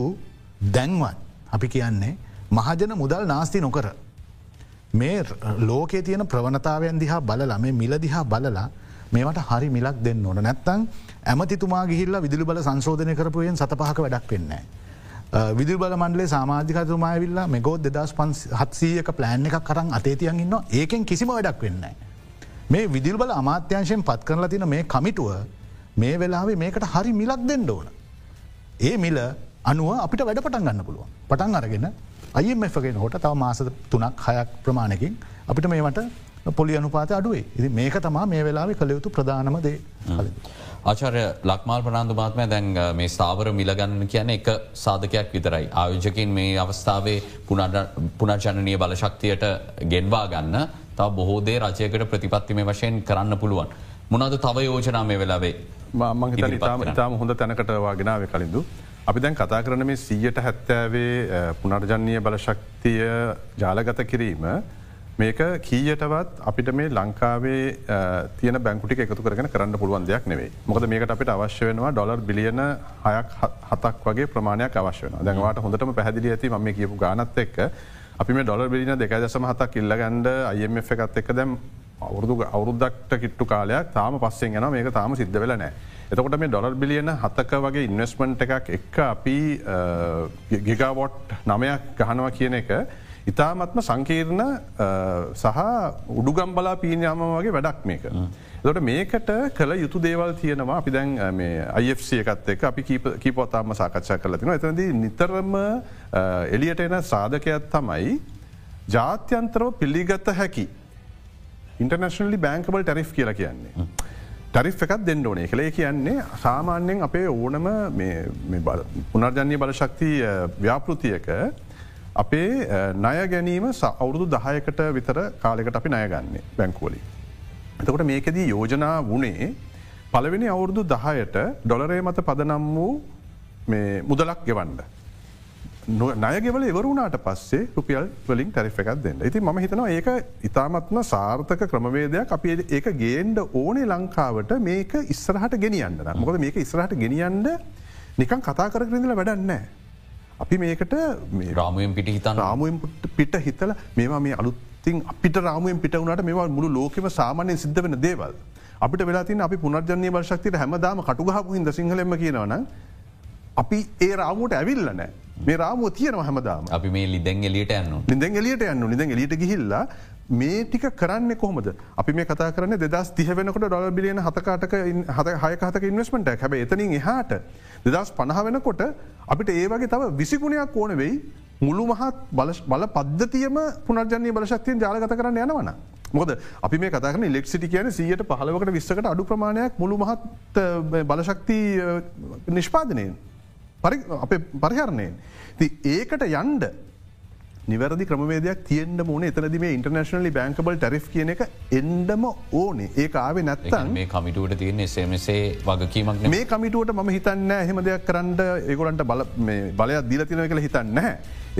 Speaker 3: දැන්වත් අපි කියන්නේ මහජන මුදල් නාස්ති නොකර. මේ ලෝකේ තියෙන ප්‍රවණතාවයන් දිහා බලලා මේ මිල දිහා බලලා මේවට හරි මිලක් දෙන්න ඕන නැත්තං ඇමතිතුමා ගිහිල්ල විදිලි බල සංශෝධනය කරපුයෙන් සත පහක වැඩක් වෙන්නේ. විදිල් බල මන්ඩලේ සාමාධිකතුමා විල්ලා මෙගෝත් දෙදස් පන්ස් හත්සීයක ප්ලෑන් එකක් කරන්න අතේතියන් ඉන්න ඒකෙන් කිසිම වැඩක් වෙන්න. මේ විදිල් බල අමාත්‍යංශයෙන් පත් කරලා තින මේ කමිටුව මේ වෙලාවේ මේකට හරි මිලක් දෙන්න ඕන. ඒ මිල අනුව අපිට වැඩ පටන් ගන්න පුළුවන් පටන් අරගෙන අයිමගෙන හොට තව මාස තුනක් හයක් ප්‍රමාණකින් අපිට මේමට පොලි අනුපාත අඩුවේ ඉති මේක තමා මේ වෙලාවේ කළ යුතු ප්‍රධානම දේ.
Speaker 1: ආචාරය ලක්මාල් ප්‍රනාාන්දු මාත්මය දැන් මේ ස්ථාවර මිලගන්න කියන එක සාධකයක් විතරයි. ආයෝජකින් මේ අවස්ථාවේ පුනර්ජනනය බලශක්තියට ගෙන්වා ගන්න තව බොහෝදේ රජයකට ප්‍රතිපත්තිම වශයෙන් කරන්න පුළුවන්. මොනද තව යෝජනා මේ වෙලාවේ
Speaker 2: මංහිත ඉතාම හොඳ තැනකටවාගෙනාව කලින්දු. අපි දැන් කතා කරන මේ සීයට හැත්තෑවේ පුනර්ජනීය බලශක්තිය ජාලගත කිරීම මේක කීයටවත් අපිට මේ ලංකාවේ තියන බැංකුටි එකතු කරගෙන කරන්න පුළුවන් දෙයක් නෙවේ මොකද මේකට අපිට අවශ්‍ය වෙනවා ඩොලර් බිලියන හයක් හතක් වගේ ප්‍රමාණයක් අවශ්‍ය වන දැන්වාට හොඳටම පැදිලි ඇති ම කියපු ගානත් එක්ක අපි මේ ඩොලර් බිලින දෙක දසම හතක් ඉල්ලගන්ඩ අයම එකත් එක්ක දැම් අවුරදු අවුරුද්දක්ට කිට්ටු කාලයක් තාම පස්සෙන් යන මේක තාම සිද්ධ වෙල නෑ. එතකොට මේ ඩොලර් බිලියන හතක වගේ ඉන්වස්මන්ට් එකක් එක්ක අපි ගිගවොට් නමයක් ගහනවා කියන එක ඉතාමත්ම සංකීර්ණ සහ උඩුගම්බලා පීනයාම වගේ වැඩක් මේක. දොට මේකට කළ යුතු දේවල් තියෙනවා. අපි දැන් අයිFC එකත් එක අපි කීපොතාම සාකච්ඡා කරල තින එතනද නිතරම එලියට එන සාධකයක් තමයි ජාත්‍යන්තරව පිළිගත හැකි. ඉන්ටර්නශනලි බෑංකබල් ටරිෆ් කියලා කියන්නේ. ටරිෆ් එකත් දෙන්න ඕනේ කළේ කියන්නේ සාමාන්‍යයෙන් අපේ ඕනම පුනර්ජනය බලශක්ති ව්‍යාපෘතියක අපේ ණය ගැනීම අවුරුදු දහයකට විතර කාලෙකට අපි ණයගන්නේ බැංකුවලි. එතකොට මේකෙදී යෝජනා වනේ පළවෙනි අවුරුදු දහයට ඩොලරේ මත පදනම් වූ මුදලක් ගෙවන්ඩ. නයගෙවල එවරුණට පස්සේ රුපියල් වලින් ටැරිෆ් එකක් දෙන්න. ඉති ම හිතනවා ඒක ඉතාමත්ම සාර්ථක ක්‍රමවේදයක්. අපි ඒක ගේන්ඩ ඕනේ ලංකාවට මේක ඉස්සරහට ගෙනියන්න මොකද මේක ඉස්රහට ගෙනියන්ඩ නිකන් කතා කරකරදිල වැඩන්නෑ. අපි මේකට
Speaker 1: රාමුවෙන් පිටි හිතන්න.
Speaker 2: රාමුවෙන් පිට හිතල මේවා මේ අලුත්තින් අපිට රාමුවෙන් පිට වුණට මේවා මුළු ලෝකම සාමානයෙන් සිද්ධ වෙන දේවල්. අපිට වෙලාතින් අපි පුනර්ජනය වර්ශක්තියට හැමදාම කටුගහපු හිද සිංහලම කියනවන අපි ඒ රාමුවට ඇවිල්ල නෑ මේ රාමුව තියෙනවා හැමදාම.
Speaker 1: අපි මේ ලිදැන් එලියට යන්න
Speaker 2: නිදැන් එලියට යන්න නිදැන් එලියට ගිහිල්ලා මේ ටික කරන්න කොහොමද? අපි මේ කතා කරන දෙදස් තිහ වෙනකොට ඩොල බිලියන හතකාටක හත හයකහතක ඉන්වස්මට හැබ එතනින් එහාට දෙදස් පණහ වෙනකොට අපිට ඒ වගේ තව විසිකුණයක් ඕන වෙයි මුළු මහත් බල පද්ධතියම පුනර්ජනය බලශක්තියෙන් ජාලගත කරන්න යනවන. මොද අපි මේ කතන ලෙක්සිටි කියන සියට පහලවකට විස්සකට අඩු ප්‍රමාණයක් මුළු මහත් බලශක්ති නිෂ්පාදනයෙන් අප පරිහරණයෙන්. ති ඒකට යන්ඩ නිවැරදි ක්‍රමවේදයක් තියෙන්ට මුණ එතනද මේ ඉන්ටර්නශනලි බැංකබල් ටරිෆ් කියන එක එන්ඩම ඕනේ. ඒ ආවේ නැත්තන්
Speaker 1: මේ කමිටුවට තියෙන එසමසේ වගකීමක්.
Speaker 2: මේ කමිටුවට ම හිතන්න හෙම දෙයක් කරන්න. ඒගොලන්ට බල බලයක් දීල තින කළ හිතන්න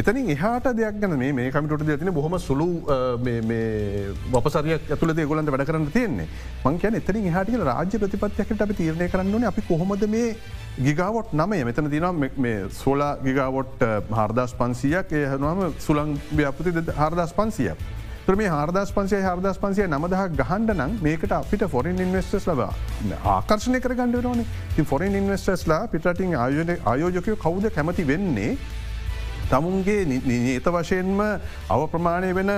Speaker 2: එතනින් එහට දෙයක් ගන මේ කමිටුට තින බොහොම සුළු වපසරයක් ඇතුලද ගොලන්ට වැඩ කරන්න තියෙන්නේ. මං කියන එතනින් හට රාජ්‍ය ප්‍රතිපත්යකට අපි තීරණය කරන්නන අපි කොහොමද මේ ගිගාවොට් නමය. මෙතන තිනම් මේ සෝලා ගිගාවොට් හාර්දස් පන්සියක් ඒ හනුවම සුළං ව්‍යාපති හාර්දස් පන්සියක්. මේ හාර්දස් පන්සිය හාර්දස් පන්සිය නමදහ ගහන්ඩ නම් මේකට අපිට ෆොරින් ඉන්වස්ටස් ලබ ආකර්ශණය කර ගණඩ න ති ෆොරින් ඉන්වස්ටස්ලා පිටින් ආයෝජන ආයෝජකයෝ කවුද කැමති වෙන්නේ? තමුන්ගේ නීත වශයෙන්ම අව ප්‍රමාණය වෙන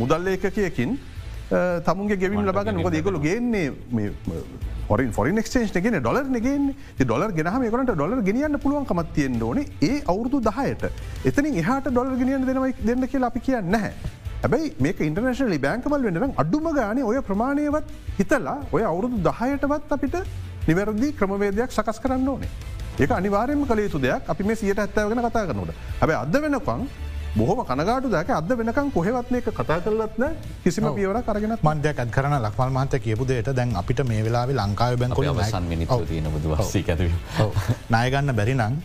Speaker 2: මුදල්ලේකකයකින් තමුන්ගේ ගෙවිම් ලබගන්න. මොක ඒගොලු ගන්නේ ොරින් ොරින් ක්ෂේෂ් ගෙන ඩොලර් ගෙන් ඩොලර් ගෙනහම කට ඩොලර් ගෙනියන්න පුළුවන් කමත්තියෙන් ඕන. ඒ අවුරදු දහයට. එතනින් එහට ඩොලර් ගෙනියන්න දෙනවයි දෙන්න කියලා අපි කියන්න නැහැ. හැබයි මේක ඉන්ටර්නශනලි බෑංකමල් වෙනනම් අඩුම ගාන ඔය ප්‍රමාණයවත් හිතලා ඔය අවුරුදු දහයටවත් අපිට නිවැරදි ක්‍රමවේදයක් සකස් කරන්න ඕනේ. ඒක අනිවාරයම කළ යුතු දෙයක්. අපි මේ සියට ඇත්තවගෙන කතා කරනට හැබ අද වෙනකං බොහම කනගාටු දක අද වෙනකම් කොහෙවත්න එක කතා කරලත්න කිසිම පියවර කරගෙන
Speaker 3: මන්දයක් අත් කරන ලක්මල් මහන්ත කියපු දේට දැන් අපිට මේ වෙලාවෙ ලංකාව බැංකොල නායගන්න බැරිනං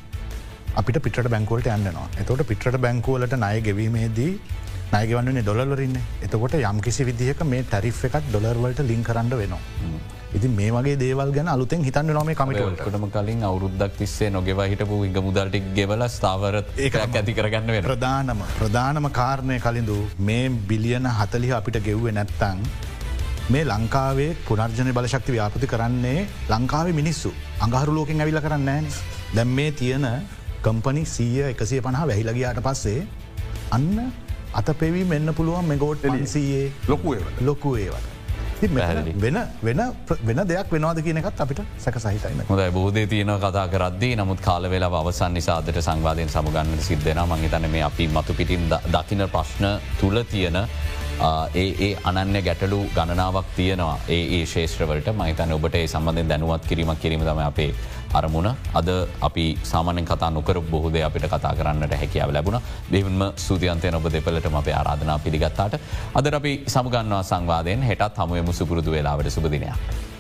Speaker 3: අපිට පිට බැංකුවට යන්නවා එතවට පිට බැංකුවලට නය ගෙවීමේදී නයගවන්නේ ඩොලරන්න එතකොට යම් කිසි විදිහක මේ ටැරිෆ් එකක් ඩොලර්වලට ලින් කරන්න වෙනවා. ඉති මේ වගේ දේවල් ගැන අලුතෙන් හිතන්න නොම කමිටටම
Speaker 1: කලින් අවුරුද්දක් තිස්සේ නොගෙව හිටපු ඉග මුදල්ටක් ගෙවල ස්ථාවරත් ඒකක් ඇති කරගන්න වෙන
Speaker 3: ප්‍රධානම ප්‍රධානම කාරණය කලින්දු මේ බිලියන හතලිහ අපිට ගෙව්වේ නැත්තං මේ ලංකාවේ පුනර්ජන බලශක්ති ව්‍යාපති කරන්නේ ලංකාවේ මිනිස්සු. අඟහරු ලෝකෙන් ඇවිල කරන්න දැම් මේ තියෙන කම්පනි සීය එකසිය පණහා වැහිලගයාට පස්සේ අන්න අත පෙවී මෙන්න පුළුවන් මෙගෝට් එලින්සයේ
Speaker 2: ලොකු
Speaker 3: ලොකු ඒවට. වෙන වෙන වෙන දෙයක් වෙනවාද කියනකත් අපිට සැක සහිතයින්න
Speaker 1: හොද බෝධය තියන කතා කරද්දී. නමුත් කාල වෙලා අවසන් නිසාදට සංවාධයෙන් සමගන්න සිද්ධෙන මහිතන මේ අපි මතු පිටින් දකින ප්‍රශ්න තුළ තියෙන ඒ ඒ අනන්‍ය ගැටලු ගණනාවක් තියෙනවා. ඒ ඒ ශේෂත්‍රවලට. මහිතන ඔබට ඒ සම්බඳධෙන් දැනුවත් කිරීමක් කිරීම තම අපේ අරමුණ. අද අපි සාමානෙන් කතා නොකර බොහෝද අපිට කතා කරන්නට හැකියාව ලැබුණ. දෙවන්ම සූතියන්තය ඔබ දෙපලට අපේ ආරාධනා පිළිගත්තාට. අද අපි සමගන්නවා සංවාදයෙන්. හෙටත් හමුවම සුපුරුදු වෙලාවට. සුපදිනයක්.